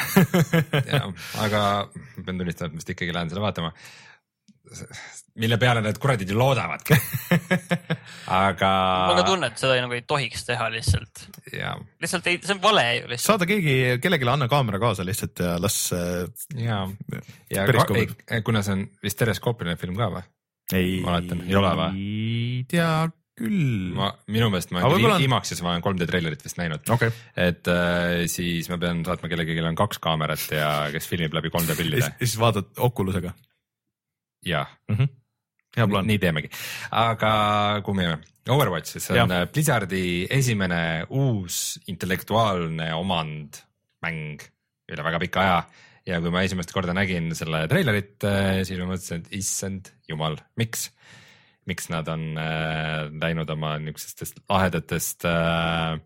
S3: aga ma pean tunnistama, et ma vist ikkagi lähen seda vaatama. Mille peale need kuradid ju loodavadki. aga.
S4: mul on ka tunne, et seda ei, nagu ei tohiks teha lihtsalt.
S3: ja,
S4: lihtsalt ei, see on vale ju lihtsalt.
S2: saada keegi, kellelegi anna kaamera kaasa lihtsalt ja las äh,
S3: ja, ja ei, kuna see on vist teleskoopiline film ka või?
S2: ei
S3: ei ole või?
S2: ei tea küll.
S3: ma, minu meelest ma olen IMAX-is ma olen 3D treilerit vist näinud.
S2: okei,
S3: et äh, siis ma pean saatma kellelegi, kellel on kaks kaamerat ja kes filmib läbi 3D
S2: ja
S3: pillide
S2: siis- ja siis vaatad Oculusega
S3: ja
S2: mm. -hmm. hea plaan.
S3: nii teemegi, aga kuhu me jääme? Overwatch, see on äh, Blizzardi esimene uus intellektuaalne omand mäng üle väga pika aja ja kui ma esimest korda nägin selle treilerit, siis ma mõtlesin, et issand jumal, miks, miks nad on äh, läinud oma niisugustest lahedatest äh,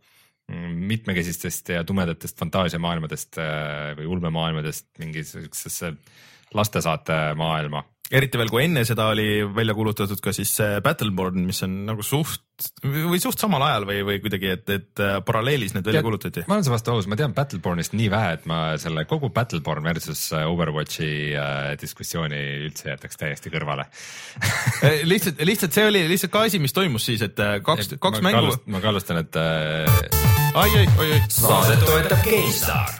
S3: mitmekesistest ja tumedatest fantaasiamaailmadest äh, või ulmemaailmadest mingisugusesse lastesaate maailma
S2: eriti veel, kui enne seda oli välja kuulutatud ka siis Battleborn, mis on nagu suht või suht samal ajal või, või kuidagi, et, et äh, paralleelis need välja kuulutati.
S3: ma olen su vastu aus, ma tean Battlebornist nii vähe, et ma selle kogu Battleborn versus äh, Overwatchi äh, diskussiooni üldse jätaks täiesti kõrvale.
S2: lihtsalt, lihtsalt see oli lihtsalt ka asi, mis toimus siis, et kaks, kaks
S3: ma
S2: mängu.
S3: kallust- ma kallustan, et äh,
S2: ai, ai, oi, oi,
S1: saadet toetab GameStar.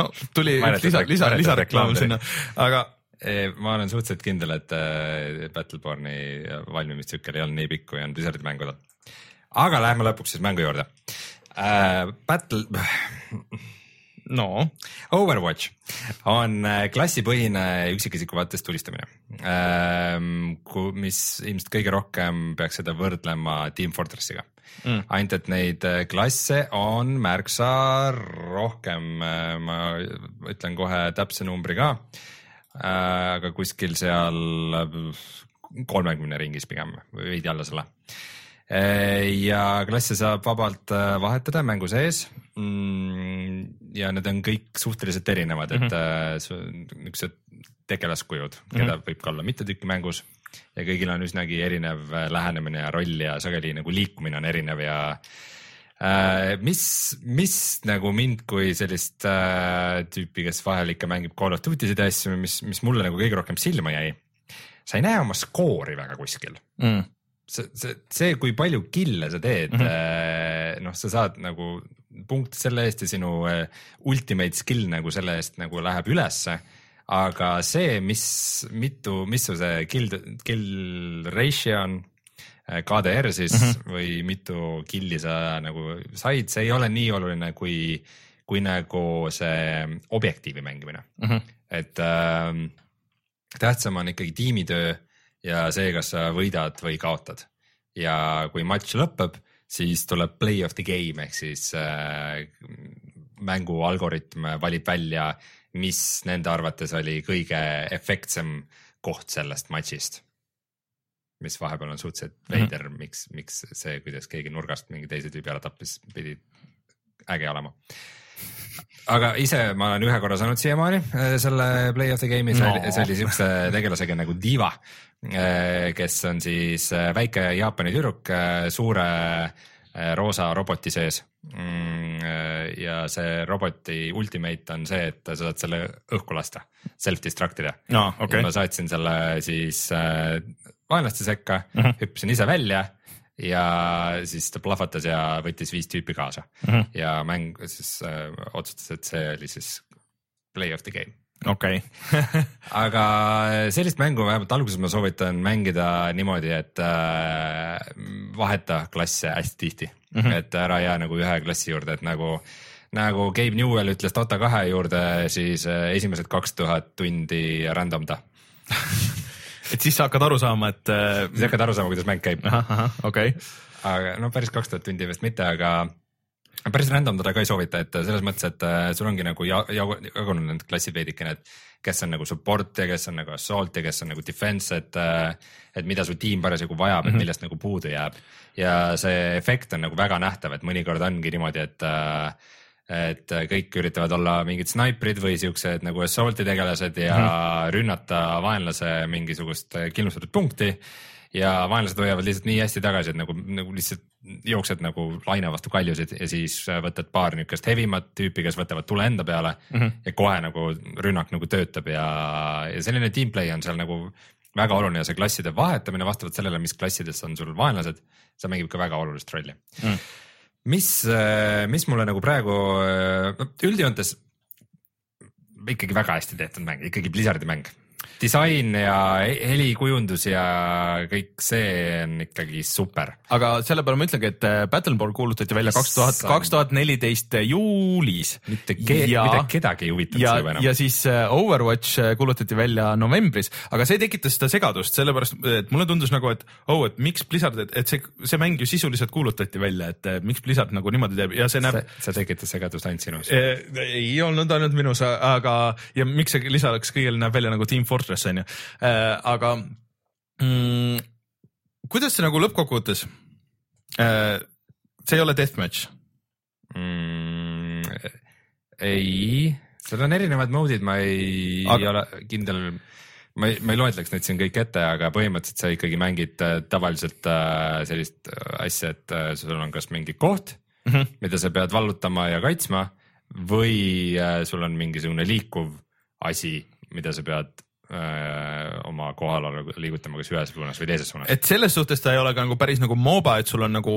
S2: no tuli lisa, lisa, lisareklaam sinna, aga
S3: ma olen suhteliselt kindel, et äh, Battleborni valmimistsükkel ei olnud nii pikk, kui on Blizzardi mängudel. aga läheme lõpuks siis mängu juurde äh,. Battle,
S2: no
S3: Overwatch on äh, klassipõhine üksikisiku vaatest tulistamine ähm,, mis ilmselt kõige rohkem peaks seda võrdlema Team Fortressiga mm.. ainult, et neid äh, klasse on märksa rohkem, ma ütlen kohe täpse numbri ka aga kuskil seal kolmekümne ringis pigem, veidi alla selle. Ja klasse saab vabalt äh, vahetada mängu sees. Mm,. ja need on kõik suhteliselt erinevad, et äh, su- niisugused tegelaskujud, keda võib ka olla mitu tükki mängus. Ja kõigil on üsnagi erinev äh, lähenemine ja roll ja sageli nagu liikumine on erinev ja äh, mis, mis nagu mind kui sellist äh, tüüpi, kes vahel ikka mängib Call of Duty sid ja asju, mis, mis mulle nagu kõige rohkem silma jäi, sa ei näe oma skoori väga kuskil
S2: mm.
S3: see, see, see, kui palju kill'e sa teed mm, -hmm. noh, sa saad nagu punkte selle eest ja sinu äh, ultimate skill nagu selle eest nagu läheb ülesse. aga see, mis, mitu, mis su see kill, kill ratio on, äh, KDR siis mm -hmm. või mitu kill'i sa nagu said, see ei ole nii oluline, kui, kui nagu see objektiivi mängimine mm. -hmm. et äh, tähtsam on ikkagi tiimitöö ja see, kas sa võidad või kaotad ja kui matš lõpeb, siis tuleb play of the game ehk siis äh, mängu algoritm valib välja, mis nende arvates oli kõige efektsem koht sellest matšist. Mis vahepeal on suhteliselt mhm. veider mm, -hmm. miks, miks see, kuidas keegi nurgast mingi teise tüübi ära tappis, pidi äge olema aga ise ma olen ühe korra saanud siiamaani äh, selle Play of the Game'i no., see oli siukse tegelasega nagu Diva, Äh, kes on siis äh, väike Jaapani tüdruk suure roosa roboti sees. Mm, ja see roboti ultimate on see, et sa saad selle õhku lasta, self-destruct ida
S2: no,. Okay.
S3: ma saatsin selle siis vaenlaste sekka mhm. -huh. hüppasin ise välja ja siis ta plahvatas ja võttis viis tüüpi kaasa mhm. -huh. ja mäng siis äh, otsustas, et see oli siis play of the game
S2: okei okay.
S3: aga sellist mängu vähemalt alguses ma soovitan mängida niimoodi, et äh, vaheta klasse hästi tihti mm, -hmm. et ära jää nagu ühe klassi juurde, et nagu nagu Gabe Newell ütles Dota kahe juurde, siis äh, esimesed kaks tuhat tundi random ta
S2: et siis sa hakkad aru saama, et äh....
S3: siis hakkad aru saama, kuidas mäng käib.
S2: okei
S3: aga no päris kaks tuhat tundi vist mitte, aga päris random teda ka ei soovita, et selles mõttes, et äh, sul ongi nagu ja, ja, jagunud need klassid veidikene, et kes on nagu support ja kes on nagu assault ja kes on nagu defense, et, äh, et mida su tiim parasjagu vajab mm, -hmm. et mhm. millest nagu puudu jääb. ja see efekt on nagu väga nähtav, et mõnikord ongi niimoodi, et äh, et kõik üritavad olla mingid snaiprid või siuksed nagu assault'i tegelased ja mm -hmm. rünnata vaenlase mingisugust killustatud punkti ja vaenlased hoiavad lihtsalt nii hästi tagasi, et nagu, nagu lihtsalt jooksed nagu laine vastu kaljusid ja siis võtad paar niukest hevimat tüüpi, kes võtavad tule enda peale mm -hmm. ja kohe nagu rünnak nagu töötab ja, ja selline teamplay on seal nagu väga oluline see klasside vahetamine vastavalt sellele, mis klassides on sul vaenlased, see mängib ka väga olulist rolli mm. Mis, mis mulle nagu praegu üldjoontes ikkagi väga hästi tehtud mäng, ikkagi Blizzardi mäng disain ja helikujundus ja kõik see on ikkagi super.
S2: aga selle peale ma ütlengi, et äh, Battleborn kuulutati välja kaks tuhat, kaks tuhat neliteist juulis.
S3: mitte ke ja, mitte kedagi ei huvitanud
S2: see enam. ja siis äh, Overwatch äh, kuulutati välja novembris, aga see tekitas seda segadust, sellepärast et mulle tundus nagu, et oh, et miks Blizzard, et, et see, see mäng ju sisuliselt kuulutati välja, et miks Blizzard nagu niimoodi teeb ja see näeb.
S3: see tekitas segadust ainult sinus?
S2: ei olnud ainult minus, aga ja miks see lisaks kõigele näeb välja nagu Team Fortress on ju äh,, aga mm, kuidas see nagu lõppkokkuvõttes äh,, see ei ole deathmatch
S3: mm,? ei, seal on erinevad mode'id, ma ei, aga... ei ole kindel ma ei, ma ei loetleks neid siin kõik ette, aga põhimõtteliselt sa ikkagi mängid äh, tavaliselt sellist asja, et sul on kas mingi koht mm, -hmm. mida sa pead vallutama ja kaitsma või sul on mingisugune liikuv asi, mida sa pead oma kohalolu liigutama kas ühes suunas või teises suunas.
S2: et selles suhtes ta ei ole ka nagu päris nagu MOBA, et sul on nagu,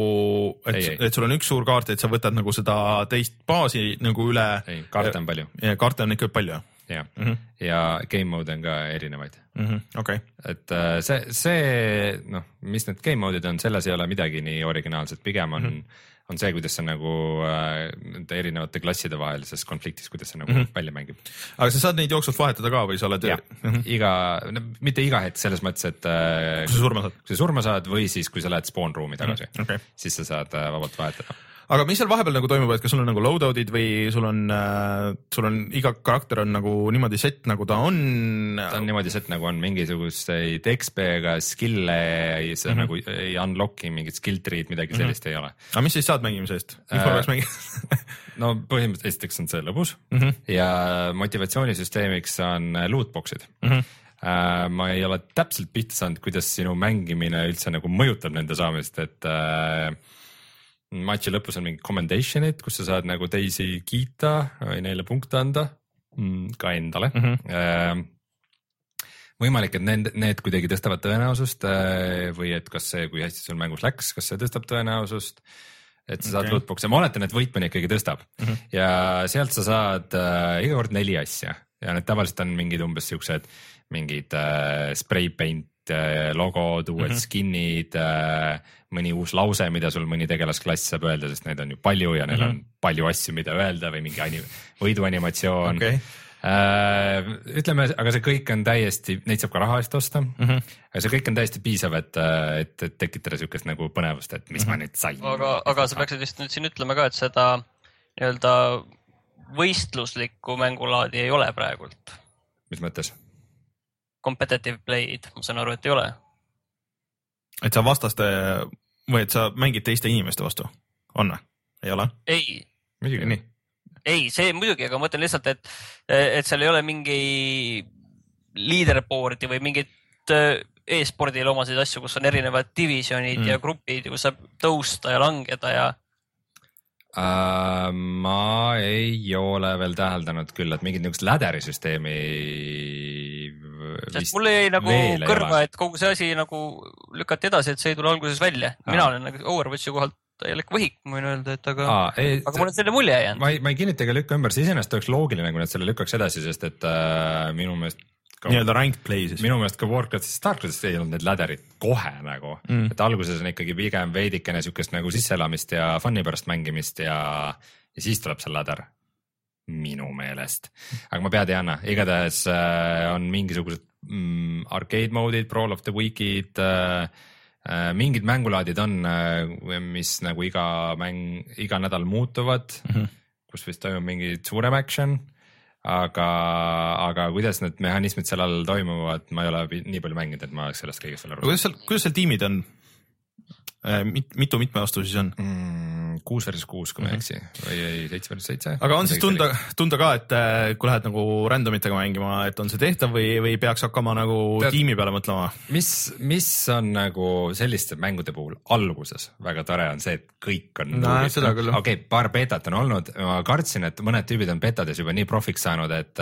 S2: et, et sul on üks suur kaart, et sa võtad nagu seda teist baasi nagu üle.
S3: ei, kaarte on palju.
S2: kaarte on ikka palju.
S3: jah mm -hmm., ja game mode on ka erinevaid
S2: mm. -hmm. Okay.
S3: et äh, see, see noh, mis need game mode'id on, selles ei ole midagi nii originaalset, pigem on mm. -hmm on see, kuidas see nagu äh, nende erinevate klasside vahelises konfliktis, kuidas see nagu mm -hmm. välja mängib.
S2: aga sa saad neid jooksvalt vahetada ka või sa oled?
S3: Mm -hmm. iga, no mitte iga hetk selles mõttes, et äh,.
S2: kui sa surma saad.
S3: kui sa surma saad või siis, kui sa lähed spawn ruumi tagasi mm, -hmm. okay. siis sa saad äh, vabalt vahetada
S2: aga mis seal vahepeal nagu toimub, et kas sul on nagu loadout'id või sul on äh,, sul on iga karakter on nagu niimoodi set, nagu ta on?
S3: ta on niimoodi set, nagu on mingisuguseid XP-ga skill'e, sa mm -hmm. nagu ei unlock'i mingit skill tree'd, midagi sellist mm -hmm. ei ole.
S2: aga mis siis saad mängimise eest, miks äh, ma peaks mängima
S3: no põhimõtteliselt esiteks on see lõbus mm -hmm. ja motivatsioonisüsteemiks on lootbox'id mm. -hmm ma ei ole täpselt pihta saanud, kuidas sinu mängimine üldse nagu mõjutab nende saamist, et äh, matši lõpus on mingid commendation'id, kus sa saad nagu teisi kiita või neile punkte anda mm,, ka endale mm. -hmm. võimalik, et need, need kuidagi tõstavad tõenäosust äh, või et kas see, kui hästi sul mängus läks, kas see tõstab tõenäosust. et sa saad
S2: Okei.
S3: lootbox'e, ma oletan, et võitmine ikkagi tõstab mm -hmm. ja sealt sa saad äh, iga kord neli asja ja need tavaliselt on mingid umbes siuksed mingid äh, spray paint logod, uued mm -hmm. skin'id äh,, mõni uus lause, mida sul mõni tegelasklass saab öelda, sest neid on ju palju ja neil mm -hmm. on palju asju, mida öelda või mingi anim- võiduanimatsioon
S2: okei,
S3: Äh, ütleme, aga see kõik on täiesti, neid saab ka raha eest osta mm.
S2: Mhm.
S3: -hmm. aga see kõik on täiesti piisav, et, et, et tekitada siukest nagu põnevust, et mis mm -hmm. ma nüüd sain.
S4: aga, aga sa peaksid vist nüüd siin ütlema ka, et seda nii-öelda võistluslikku mängulaadi ei ole praegult.
S3: mis mõttes?
S4: Competitive play'd, ma saan aru, et ei ole.
S2: et sa vastaste või et sa mängid teiste inimeste vastu, on või? ei ole?
S4: ei,
S3: muidugi
S2: nii,
S4: ei, see muidugi, aga ma mõtlen lihtsalt, et, et seal ei ole mingi leaderboard'i või mingit äh, e-spordile omaseid asju, kus on erinevad divisjonid mm. ja grupid ja kus saab tõusta ja langeda ja
S3: uh,. ma ei ole veel täheldanud küll, et mingit niisugust läderisüsteemi.
S4: Sest mulle jäi nagu kõrva, et kogu see asi nagu lükati edasi, et see ei tule alguses välja. mina olen nagu Overwatchi kohalt täielik võhik, ma võin öelda, et aga,
S3: Aa, ei,
S4: aga mul on selline mulje jäänud.
S3: ma ei, ma ei kinnita ega lükka ümber, see iseenesest oleks loogiline, kui nad selle lükkaks edasi, sest et äh, minu meelest ka,
S2: nii-öelda ranked play siis.
S3: minu meelest ka Warcraftis ja Starcraftis ei olnud need läderid kohe nagu mm., et alguses on ikkagi pigem veidikene siukest nagu sisseelamist ja fun'i pärast mängimist ja, ja siis tuleb see läder. Minu meelest, aga ma pead ei anna, igatahes äh, on mingisugused mm, arcade mode'id, Brawl of the Week'id äh,. Äh, mingid mängulaadid on, mis nagu iga mäng, iga nädal muutuvad mm, -hmm. kus vist toimub mingi suurem action aga, aga kuidas need mehhanismid seal all toimuvad, ma ei ole nii palju mänginud, et ma oleks sellest kõigest veel aru
S2: kuidas seal, kuidas seal tiimid on? mit-, mitu mitme vastu siis on?
S3: mm,. kuus versus kuus, kui ma ei eksi või ei, seitse versus seitse.
S2: aga on siis tunda, tunda ka, et äh, kui lähed nagu random itega mängima, et on see tehtav või, või peaks hakkama nagu
S3: Tead-
S2: tiimi peale mõtlema?
S3: mis, mis on nagu selliste mängude puhul alguses väga tore on see, et kõik on.
S2: No, jah.
S3: okei okay,, paar betat on olnud, ma kartsin, et mõned tüübid on betades juba nii profiks saanud, et,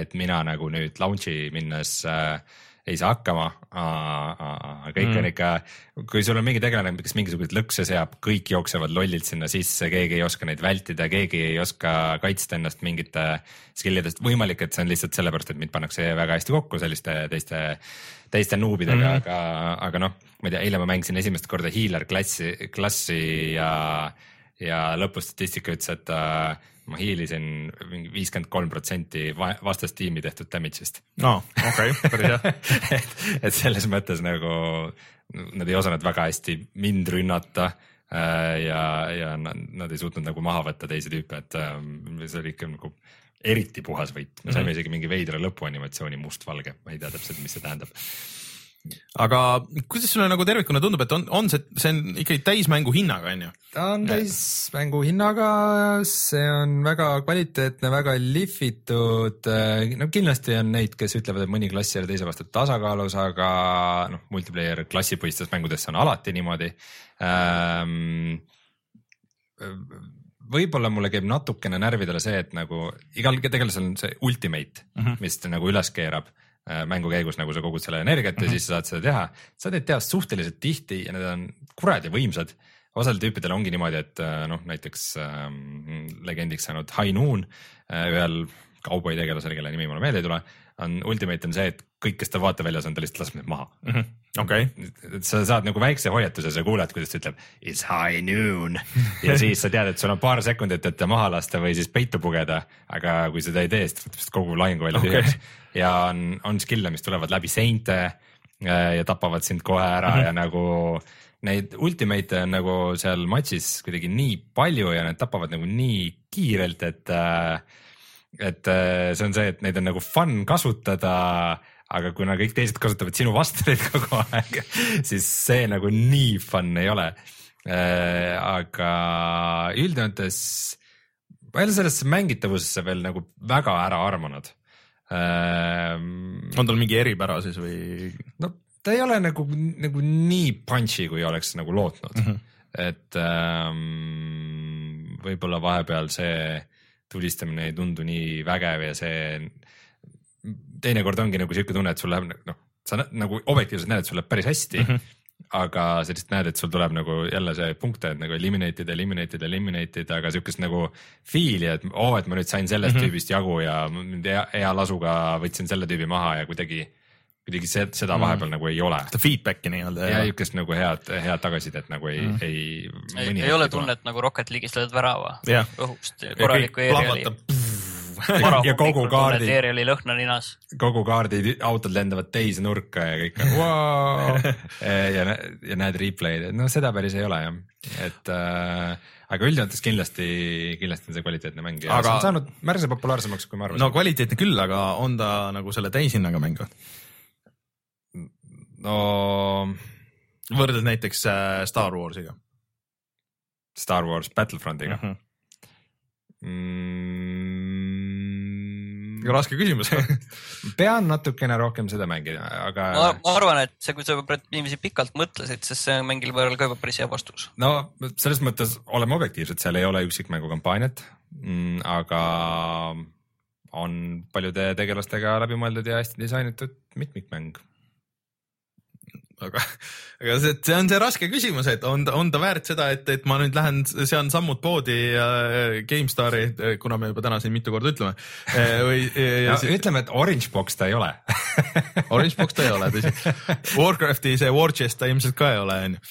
S3: et mina nagu nüüd launch'i minnes äh, ei saa hakkama. kõik mm. on ikka, kui sul on mingi tegelane, kes mingisuguseid lõkse seab, kõik jooksevad lollilt sinna sisse, keegi ei oska neid vältida, keegi ei oska kaitsta ennast mingite skill'idest, võimalik, et see on lihtsalt sellepärast, et mind pannakse väga hästi kokku selliste teiste, teiste nuubidega mm, -hmm. aga, aga noh, ma ei tea, eile ma mängisin esimest korda healer klassi, klassi ja, ja lõpustatistika ütles, et äh, ma hiilisin mingi viiskümmend kolm protsenti vastastiimi tehtud damage'ist
S2: aa, okei, päris hea.
S3: et, et selles mõttes nagu nad ei osanud väga hästi mind rünnata äh, ja, ja nad, nad ei suutnud nagu maha võtta teisi tüüpe, et äh, see oli ikka nagu eriti puhas võit, me saime isegi mingi veidra lõpuanimatsiooni mustvalge, ma ei tea täpselt, mis see tähendab.
S2: Aga kuidas sulle nagu tervikuna tundub, et on, on see, see on ikkagi täismängu hinnaga, on ju?
S3: ta on täismängu hinnaga, see on väga kvaliteetne, väga lihvitud, no kindlasti on neid, kes ütlevad, et mõni klass ei ole teise vastu tasakaalus, aga noh, multiplayer klassipõhistes mängudes on alati niimoodi ähm,. võib-olla mulle käib natukene närvidele see, et nagu igal tegelasel on see ultimate mm, -hmm. mis ta nagu üles keerab äh, mängu käigus, nagu sa kogud selle energiat mm -hmm. ja siis sa saad seda teha. sa teed teha suhteliselt tihti ja need on kuradi võimsad osal tüüpidel ongi niimoodi, et äh, noh, näiteks ähm, legendiks saanud High Noon äh, ühel kauboi tegelasel, kelle nimi mulle meelde ei tule, on ultimate on see, et kõik, kes tal vaateväljas on, ta lihtsalt laseb need maha.
S2: okei,
S3: et sa saad nagu väikse hoiatuse, sa kuuled, kuidas ta ütleb it's high noon ja siis sa tead, et sul on paar sekundit, et ta maha lasta või siis peitu pugeda, aga kui seda ei tee, siis ta võtab vist kogu lahinguvälja
S2: Okei.
S3: tühjaks ja on, on skill'e, mis tulevad läbi seinte äh, ja tapavad sind kohe ära mm -hmm. ja nagu neid ultimate'e on nagu seal matšis kuidagi nii palju ja need tapavad nagu nii kiirelt, et äh, et äh, see on see, et neid on nagu fun kasutada, aga kuna kõik teised kasutavad sinu vastu neid kogu aeg, siis see nagu nii fun ei ole. aga üldjoontes ma ei ole sellesse mängitavusesse veel nagu väga ära armunud.
S2: on tal mingi eripära siis või?
S3: no ta ei ole nagu, nagu nii punchy, kui oleks nagu lootnud mm, -hmm. et ähm, võib-olla vahepeal see tulistamine ei tundu nii vägev ja see teinekord ongi nagu sihuke tunne, et sul läheb noh, sa nagu objektiivselt näed, et sul läheb päris hästi mm. -hmm aga sa lihtsalt näed, et sul tuleb nagu jälle see punkte, et nagu eliminate ida, eliminate ida, eliminate ida, aga siukest nagu feel'i, et oo oh,, et ma nüüd sain sellest mm -hmm. tüübist jagu ja hea, hea lasuga võtsin selle tüübi maha ja kuidagi, kuidagi seda
S2: Mhm.
S3: vahepeal mm. nagu ei ole.
S2: seda feedback'i nii-öelda
S3: ja niisugust nagu head, head tagasisidet nagu ei mm., ei.
S4: ei, ei ole tunnet nagu Rocket League'is lööd värava
S2: Jah.
S4: õhust, korralikku aeriali.
S3: Ja kogu kaardi,
S4: aeriali lõhna ninas.
S3: kogu kaardi autod lendavad teise nurka ja kõik on wow! ja, ja näed replay'd, et noh, seda päris ei ole jah, et äh, aga üldjoontes kindlasti, kindlasti on see kvaliteetne mäng ja
S2: Aga-
S3: see on saanud märksa populaarsemaks, kui ma arvasin
S2: no kvaliteetne küll, aga on ta nagu selle täishinnaga mäng või?
S3: no
S2: võrreldes näiteks äh, Star Warsiga
S3: Star Wars Battlefrontiga
S2: mm.
S3: -hmm. Mm,
S2: -hmm. Raske küsimus
S3: pean natukene rohkem seda mängida, aga
S4: ma, arvan, et see, kui sa niiviisi pikalt mõtlesid, siis see on mingil määral ka juba päris hea vastus.
S3: no selles mõttes oleme objektiivsed, seal ei ole üksikmängu kampaaniat mm,, aga on paljude tegelastega läbimõeldud ja hästi disainitud mitmikmäng.
S2: aga, aga see, see on see raske küsimus, et on ta, on ta väärt seda, et, et ma nüüd lähen, sean sammud poodi ja äh, GameStari, kuna me juba täna siin mitu korda ütleme või ja,
S3: No, ütleme, et Orange Box ta ei ole
S2: Orange Box ta ei ole, tõsi. Warcrafti see War Chest ta ilmselt ka ei ole, onju,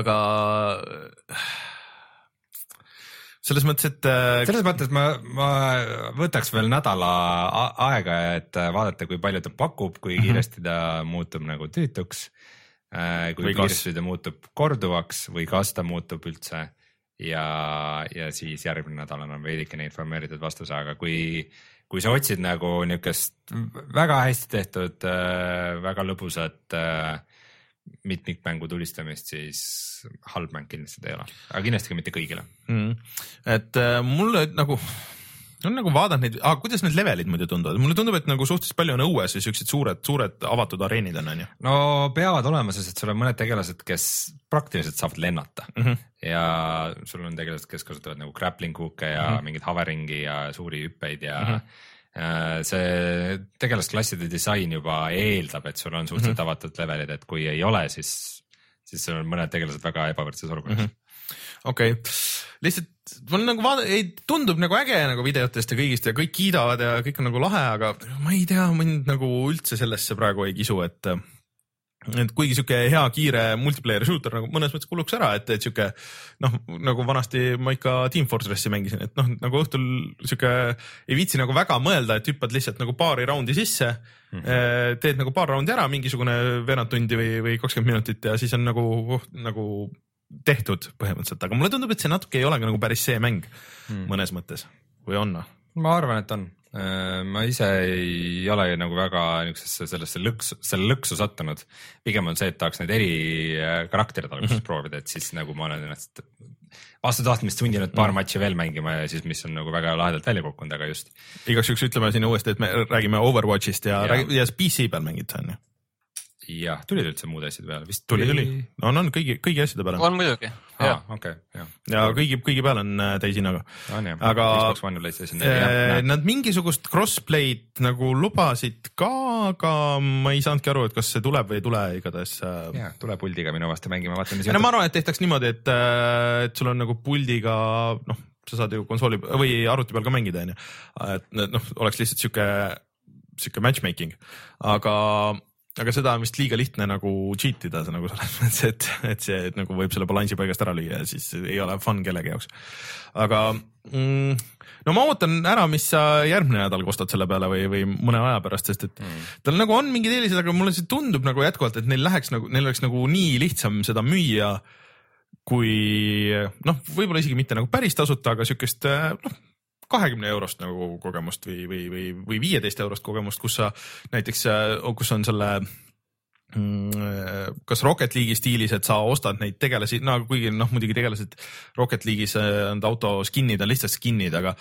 S2: aga selles mõttes, et äh,
S3: selles mõttes ma, ma võtaks veel nädala aega, et vaadata, kui palju ta pakub, kui kiiresti ta muutub nagu tüütuks. Kui
S2: Või kas-
S3: kiiresti ta muutub korduvaks või kas ta muutub üldse. Ja, ja siis järgmine nädal annan veidikene informeeritud vastuse, aga kui, kui sa otsid nagu niisugust väga hästi tehtud, väga lõbusat äh, mitmikmängu tulistamist, siis halb mäng kindlasti ta ei ole, aga kindlasti ka mitte kõigile.
S2: Mm, et äh, mulle nagu on nagu vaadanud neid ah,, kuidas need levelid muidu tunduvad, mulle tundub, et nagu suhteliselt palju on õues ja siuksed suured, suured avatud areenid on, onju.
S3: no peavad olema, sest et sul on mõned tegelased, kes praktiliselt saavad lennata mm. -hmm. ja sul on tegelased, kes kasutavad nagu grappling hook'e ja mm. -hmm. mingeid hoveringi ja suuri hüppeid ja mm -hmm. see tegelasklasside disain juba eeldab, et sul on suhteliselt mm. -hmm. avatud levelid, et kui ei ole, siis, siis sul on mõned tegelased väga ebavõrdses olukorras mm. -hmm.
S2: Okei okay., lihtsalt mul nagu vaada-, ei tundub nagu äge nagu videotest ja kõigist ja kõik kiidavad ja kõik on nagu lahe, aga ma ei tea, mind nagu üldse sellesse praegu ei kisu, et et kuigi sihuke hea kiire multiplayer shooter nagu mõnes mõttes kuluks ära, et, et sihuke noh, nagu vanasti ma ikka Team Fortressi mängisin, et noh, nagu õhtul sihuke ei viitsi nagu väga mõelda, et hüppad lihtsalt nagu paari raundi sisse mm, -hmm. teed nagu paar raundi ära, mingisugune veerand tundi või, või kakskümmend minutit ja siis on nagu, nagu tehtud põhimõtteliselt, aga mulle tundub, et see natuke ei olegi nagu päris see mäng mm. mõnes mõttes või on noh?
S3: ma arvan, et on. ma ise ei ole nagu väga niisugusesse sellesse lõksu, selle lõksu sattunud. pigem on see, et tahaks neid eri äh, karakterid alguses mm -hmm. proovida, et siis nagu ma olen ennast vastu tahtmist sundinud paar mm -hmm. matši veel mängima ja siis, mis on nagu väga lahedalt välja kukkunud, aga just.
S2: igaks juhuks ütleme siin uuesti, et me räägime Overwatchist ja,
S3: Ja.
S2: räägime ja PC peal mängid sa on ju?
S3: jah, tulid üldse muud asjad peale, vist
S2: tuli, tuli. no on kõigi, kõigi asjade peale
S4: on muidugi, jah,
S3: okei, jah,
S2: ja kõigi, kõigi peal on äh, täishinnaga.
S3: on
S2: Aga-
S3: Xbox One ja PlayStation neli.
S2: Nad mingisugust crossplay'd nagu lubasid ka, aga ma ei saanudki aru, et kas see tuleb või ei tule, igatahes äh,
S3: jaa, tule puldiga minu vastu mängima, vaata mis
S2: ei no ma arvan, et tehtaks niimoodi, et, et sul on nagu puldiga noh, sa saad ju konsooli või arvuti peal ka mängida, onju. et noh, oleks lihtsalt sihuke, sihuke matchmaking, aga, aga seda on vist liiga lihtne nagu cheat ida, nagu selles mõttes, et, et see et nagu võib selle balansi paigast ära lüüa ja siis ei ole fun kellegi jaoks. aga mm, no ma ootan ära, mis sa järgmine nädal kostad selle peale või, või mõne aja pärast, sest et mm. tal nagu on mingid eelised, aga mulle see tundub nagu jätkuvalt, et neil läheks nagu, neil oleks nagu nii lihtsam seda müüa kui noh, võib-olla isegi mitte nagu päris tasuta, aga siukest noh, kahekümne eurost nagu kogemust või, või, või, või viieteist eurost kogemust, kus sa näiteks, kus on selle mm, kas Rocket League'i stiilis, et sa ostad neid tegelasi, no kuigi noh, muidugi tegelased Rocket League'is äh, need auto skin'id on lihtsalt skin'id, aga,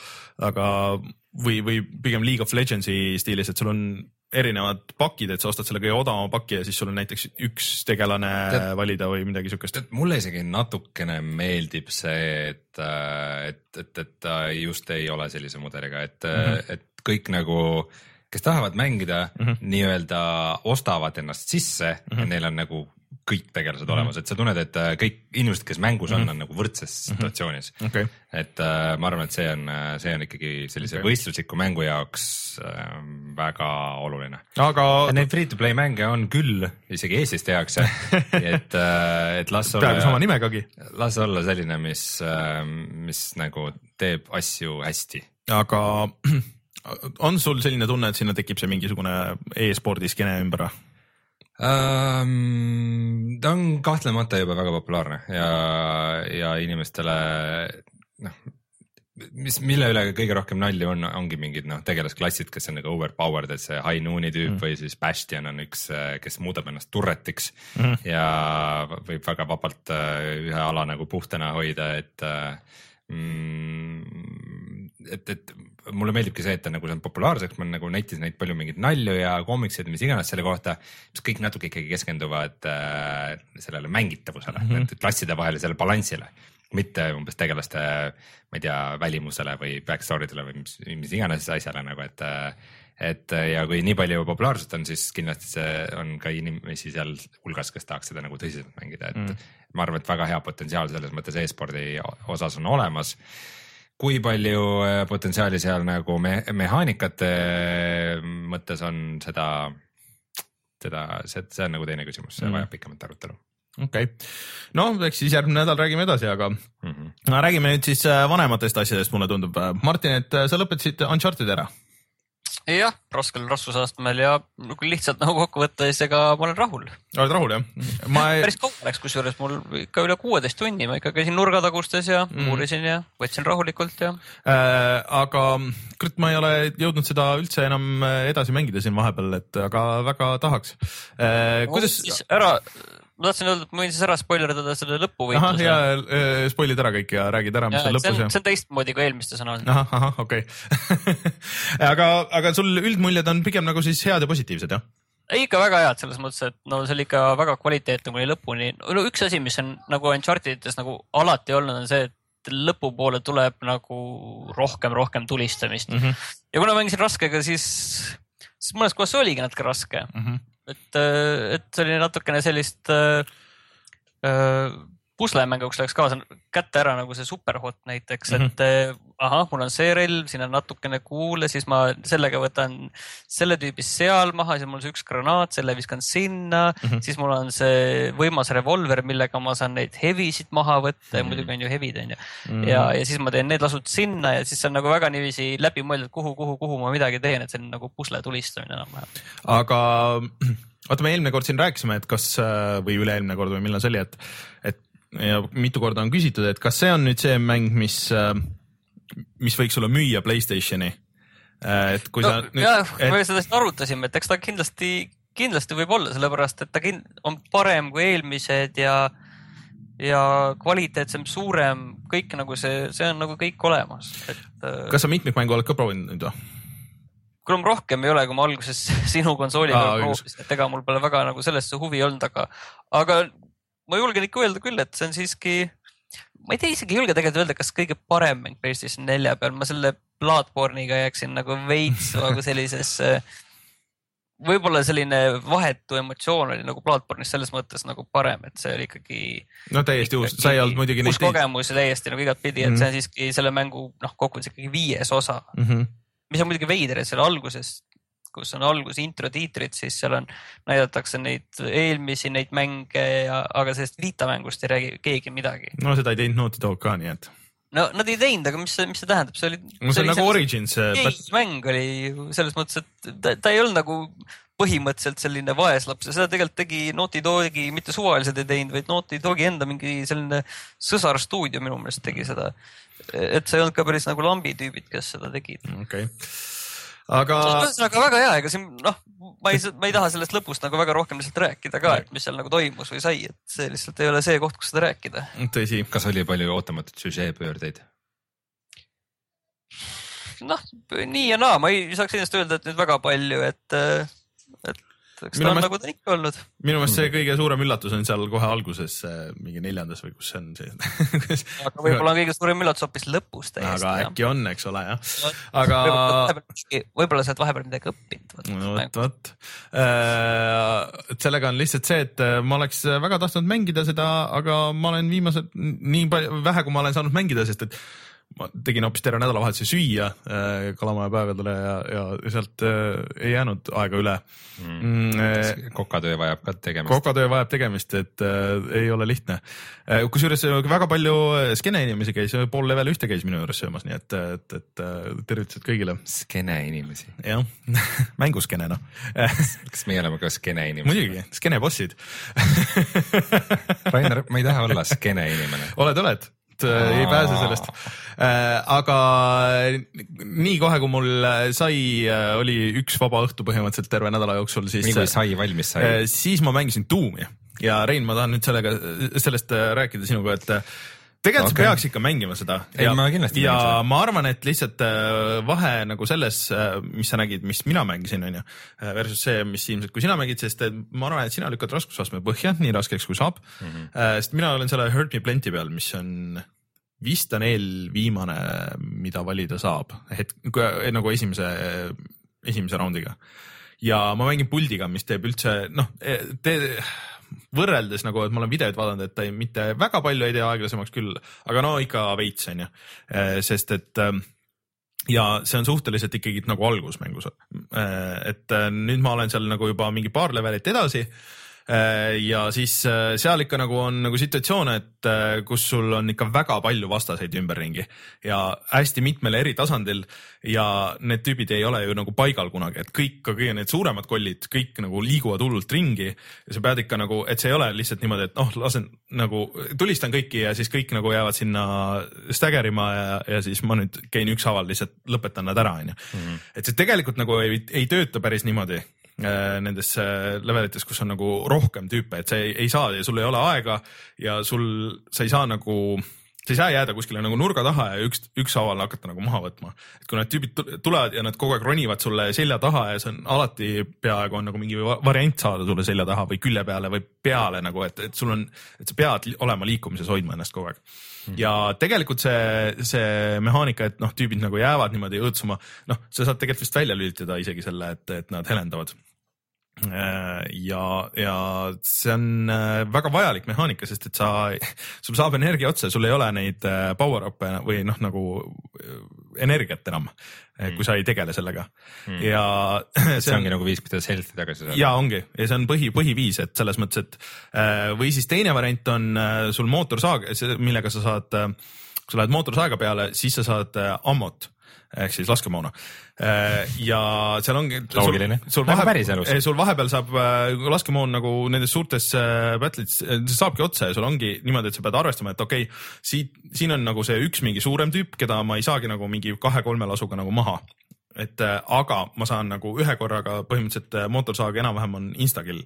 S2: aga või, või pigem League of Legendsi stiilis, et sul on erinevad pakid, et sa ostad selle kõige odavama paki ja siis sul on näiteks üks tegelane
S3: Tead-
S2: valida või midagi siukest.
S3: mulle isegi natukene meeldib see, et, et, et, et ta just ei ole sellise mudeliga, et mm. -hmm. et kõik nagu kes tahavad mängida mm -hmm. nii-öelda ostavad ennast sisse mm -hmm. neil on nagu kõik tegelased mm -hmm. olemas, et sa tunned, et äh, kõik inimesed, kes mängus on mm, -hmm. on nagu võrdses mm -hmm. situatsioonis
S2: okay..
S3: et äh, ma arvan, et see on, see on ikkagi sellise okay. võistlusliku mängu jaoks äh, väga oluline.
S2: aga.
S3: Neid free to play mänge on küll, isegi Eestis tehakse et äh,, et las olla.
S2: peaaegu sama nimegagi.
S3: las olla selline, mis äh,, mis nagu teeb asju hästi.
S2: aga on sul selline tunne, et sinna tekib see mingisugune e-spordi skeene ümber või?
S3: Um,? ta on kahtlemata juba väga populaarne ja, ja inimestele noh, mis, mille üle kõige rohkem nalja on, ongi mingid noh, tegelasklassid, kes on nagu overpowered, et see High Noon'i tüüp mm. või siis Bastion on üks, kes muudab ennast turretiks mm. ja võib väga vabalt äh, ühe ala nagu puhtana hoida, et mm, et, et mulle meeldibki see, et ta nagu on populaarseks, ma olen nagu netis näinud palju mingeid nalju ja koomikseid mis iganes selle kohta, mis kõik natuke ikkagi keskenduvad äh, sellele mängitavusele mm, -hmm. klassidevahelisele balansile, mitte umbes tegelaste, ma ei tea, välimusele või backstory dele või mis, mis iganes asjale nagu, et äh, et ja kui nii palju populaarsust on, siis kindlasti see on ka inimesi seal hulgas, kes tahaks seda nagu tõsiselt mängida, et mm. ma arvan, et väga hea potentsiaal selles mõttes e-spordi osas on olemas kui palju äh, potentsiaali seal nagu me mehaanikate äh, mõttes on seda, seda, see, see on nagu teine küsimus, see mm. vajab pikemat arutelu
S2: okei okay., no eks siis järgmine nädal räägime edasi, aga mm -hmm. räägime nüüd siis äh, vanematest asjadest, mulle tundub. Martin, et sa lõpetasid Uncharted ära
S4: jah, raskel raskusastmel ja kui lihtsalt nagu kokku võtta, siis ega ma olen rahul.
S2: oled rahul jah? ma
S4: ei... päris kaua läks, kusjuures mul ikka üle kuueteist tunni, ma ikka käisin nurgatagustes ja mm. uurisin ja võtsin rahulikult ja
S2: äh,. aga kurat, ma ei ole jõudnud seda üldse enam edasi mängida siin vahepeal, et aga väga tahaks äh,. kuidas
S4: no,? ära ma tahtsin öelda, et ma võin siis ära spoilerdada selle lõpuvõitluse.
S2: ja äh, spoil'id ära kõik ja räägid ära, mis seal lõpus
S4: on. see on teistmoodi kui eelmistes on olnud.
S2: ahah, ahah, okei okay. aga, aga sul üldmuljed on pigem nagu siis head ja positiivsed, jah?
S4: ei, ikka väga head selles mõttes, et no see oli ikka väga kvaliteetne kuni lõpuni. no üks asi, mis on nagu Uncharted ides nagu alati olnud, on see, et lõpupoole tuleb nagu rohkem, rohkem tulistamist mm. -hmm. ja kuna mängisin raskega, siis, siis mõnes kohas oligi natuke raske mm. -hmm et, äh, et see oli natukene sellist äh, äh, puslemänguks läks kaasa kätte ära nagu see superhot näiteks mm, -hmm. et äh, ahah, mul on see relv, siin on natukene kuule, siis ma sellega võtan selle tüübi seal maha, siis mul on see üks granaat, selle viskan sinna mm, -hmm. siis mul on see võimas revolver, millega ma saan neid hevisid maha võtta mm -hmm. ja mhm. muidugi on ju hevid on ju. -hmm. ja, ja siis ma teen need lasud sinna ja siis see on nagu väga niiviisi läbimõeldud, kuhu, kuhu, kuhu ma midagi teen, et see on nagu pusle tulistamine enam-vähem.
S2: aga vaata, me eelmine kord siin rääkisime, et kas või üle-eelmine kord või millal see oli, et, et ja mitu korda on küsitud, et kas see on nüüd see mäng, mis, mis võiks sulle müüa Playstationi? et kui no, sa
S4: nüüd. jah et..., me seda arutasime, et eks ta kindlasti, kindlasti võib olla, sellepärast et ta on parem kui eelmised ja ja kvaliteetsem, suurem, kõik nagu see, see on nagu kõik olemas, et.
S2: kas sa mitmikmängu oled ka proovinud nüüd või?
S4: kuule, ma rohkem ei ole, kui ma alguses sinu konsooli peal proovisin, et ega mul pole väga nagu sellesse huvi olnud, aga, aga ma julgen ikka öelda küll, et see on siiski, ma ei tea, isegi ei julge tegelikult öelda, kas kõige parem mäng PlayStation nelja peal, ma selle Bloodborne'iga jääksin nagu veits nagu sellisesse võib-olla selline vahetu emotsioon oli nagu Bloodborne'is selles mõttes nagu parem, et see oli ikkagi.
S2: no täiesti uus, sa ei olnud muidugi.
S4: uus kogemus täiesti nagu igatpidi, et mm -hmm. see on siiski selle mängu noh, kokkuvõttes ikkagi viies osa mm. -hmm. mis on muidugi veider, et selle alguses kus on algus intro tiitrid, siis seal on, näidatakse neid eelmisi neid mänge ja, aga sellest Vita mängust ei räägi keegi midagi.
S2: no seda ei teinud Naughty Dog ka, nii et.
S4: no nad ei teinud, aga mis see, mis see tähendab, see oli.
S2: no see on nagu Origins.
S4: mäng oli selles mõttes, et ta, ta ei olnud nagu põhimõtteliselt selline vaeslaps ja seda tegelikult tegi Naughty Dogi, mitte suvaliselt ei teinud, vaid Naughty Dogi enda mingi selline sõsarstuudio minu meelest tegi seda. et see ei olnud ka päris nagu lambi tüübid, kes seda tegid.
S2: okei okay aga.
S4: ühesõnaga väga hea, ega siin noh, ma ei, ma ei taha sellest lõpust nagu väga rohkem lihtsalt rääkida ka, et mis seal nagu toimus või sai, et see lihtsalt ei ole see koht, kus seda rääkida.
S2: tõsi.
S3: kas oli palju ootamatuid süžeepöördeid?
S4: noh, nii ja naa, ma ei saaks ennast öelda, et nüüd väga palju, et, et eks ta on nagu ta ikka olnud.
S2: minu meelest see kõige suurem üllatus on seal kohe alguses, mingi neljandas või kus see on see
S4: aga võib-olla on kõige suurem üllatus hoopis lõpus täiesti.
S2: aga äkki on, eks ole jah, aga
S4: võib-olla sa oled vahepeal midagi õppinud.
S2: no vot, vot. et sellega on lihtsalt see, et äh, ma oleks väga tahtnud mängida seda, aga ma olen viimased nii palju, vähe kui ma olen saanud mängida, sest et ma tegin hoopis terve nädalavahetuse süüa äh, Kalamaja päevadele ja, ja sealt äh, ei jäänud aega üle mm,.
S3: kokatöö vajab ka tegemist.
S2: kokatöö vajab tegemist, et äh, ei ole lihtne äh,. kusjuures äh, väga palju äh, skeene inimesi käis, pool level ühte käis minu juures söömas, nii et, et, et äh, tervitused kõigile.
S3: skeene inimesi.
S2: jah, mänguskeene noh
S3: kas meie oleme ka skeene inimesed?
S2: muidugi, skeene bossid.
S3: Rainer, ma ei taha olla skeene inimene.
S2: oled, oled, ei pääse sellest. aga nii kohe, kui mul sai, oli üks vaba õhtu põhimõtteliselt terve nädala jooksul, siis
S3: nii kui sai valmis sai.
S2: Eh, siis ma mängisin Doomi ja Rein, ma tahan nüüd sellega, sellest äh, rääkida sinuga, et äh, tegelikult okay. Sa peaks ikka mängima seda.
S3: Ei,
S2: ja,
S3: ma kindlasti
S2: ja ma arvan, et lihtsalt äh, vahe nagu selles, mis sa nägid, mis mina mängisin, onju, versus see, mis ilmselt, kui sina mängid, sest ma arvan, et sina lükkad raskusastme põhja nii raskeks kui saab mm. -hmm. sest mina olen selle Hurt Me Plenty peal, mis on vist on eelviimane, mida valida saab, et nagu esimese, esimese raundiga ja ma mängin puldiga, mis teeb üldse noh, te võrreldes nagu, et ma olen videoid vaadanud, et ta ei, mitte väga palju ei tee aeglasemaks küll, aga no ikka veits on ju, sest et ähm, ja see on suhteliselt ikkagi nagu algus mängus. et äh, nüüd ma olen seal nagu juba mingi paar levelit edasi ja siis äh, seal ikka nagu on nagu situatsioone, et äh, kus sul on ikka väga palju vastaseid ümberringi ja hästi mitmel eri tasandil ja need tüübid ei ole ju nagu paigal kunagi, et kõik, ka kõige need suuremad kollid, kõik nagu liiguvad hullult ringi ja sa pead ikka nagu, et see ei ole lihtsalt niimoodi, et noh, lasen nagu tulistan kõiki ja siis kõik nagu jäävad sinna staggerima ja, ja siis ma nüüd käin ükshaaval lihtsalt lõpetan nad ära, onju. et see tegelikult nagu ei, ei tööta päris niimoodi äh, nendes äh, levelites, kus on nagu rohkem tüüpe, et sa ei, ei saa ja sul ei ole aega ja sul, sa ei saa nagu, sa ei saa jääda kuskile nagu nurga taha ja üks, ükshaaval hakata nagu maha võtma. et kui need tüübid tu- tulevad ja nad kogu aeg ronivad sulle selja taha ja see on alati peaaegu on nagu mingi va- variant saada sulle selja taha või külje peale või peale nagu, et, et sul on, et sa pead olema liikumises, hoidma ennast kogu aeg ja tegelikult see, see mehaanika, et noh, tüübid nagu jäävad niimoodi õõtsuma, noh, sa saad tegelikult vist välja lülitada isegi selle, et, et nad helendavad. ja, ja see on äh, väga vajalik mehaanika, sest et sa, sul saab energia otsa, sul ei ole neid äh, power-up'e või noh, nagu äh, energiat enam, kui sa ei tegele sellega. Ja
S3: see ongi nagu viis, kuidas health'i tagasi saada.
S2: ja ongi. Ja see on põhi, põhiviis, et selles mõttes, et äh, või siis teine variant on äh, sul mootorsaag, millega sa saad, kui sa lähed mootorsaega peale, siis sa saad äh, ammot ehk siis laskemoona. ja seal ongi.
S3: Loogiline. Nagu päriselus.
S2: sul vahepeal saab äh, laskemoon nagu nendes suurtes äh, battle'is, see saabki otsa ja sul ongi niimoodi, et sa pead arvestama, et okei okay,, siit, siin on nagu see üks mingi suurem tüüp, keda ma ei saagi nagu mingi kahe-kolme lasuga nagu maha et äh, aga ma saan nagu ühe korraga põhimõtteliselt äh, mootorsaag enam-vähem on instakill.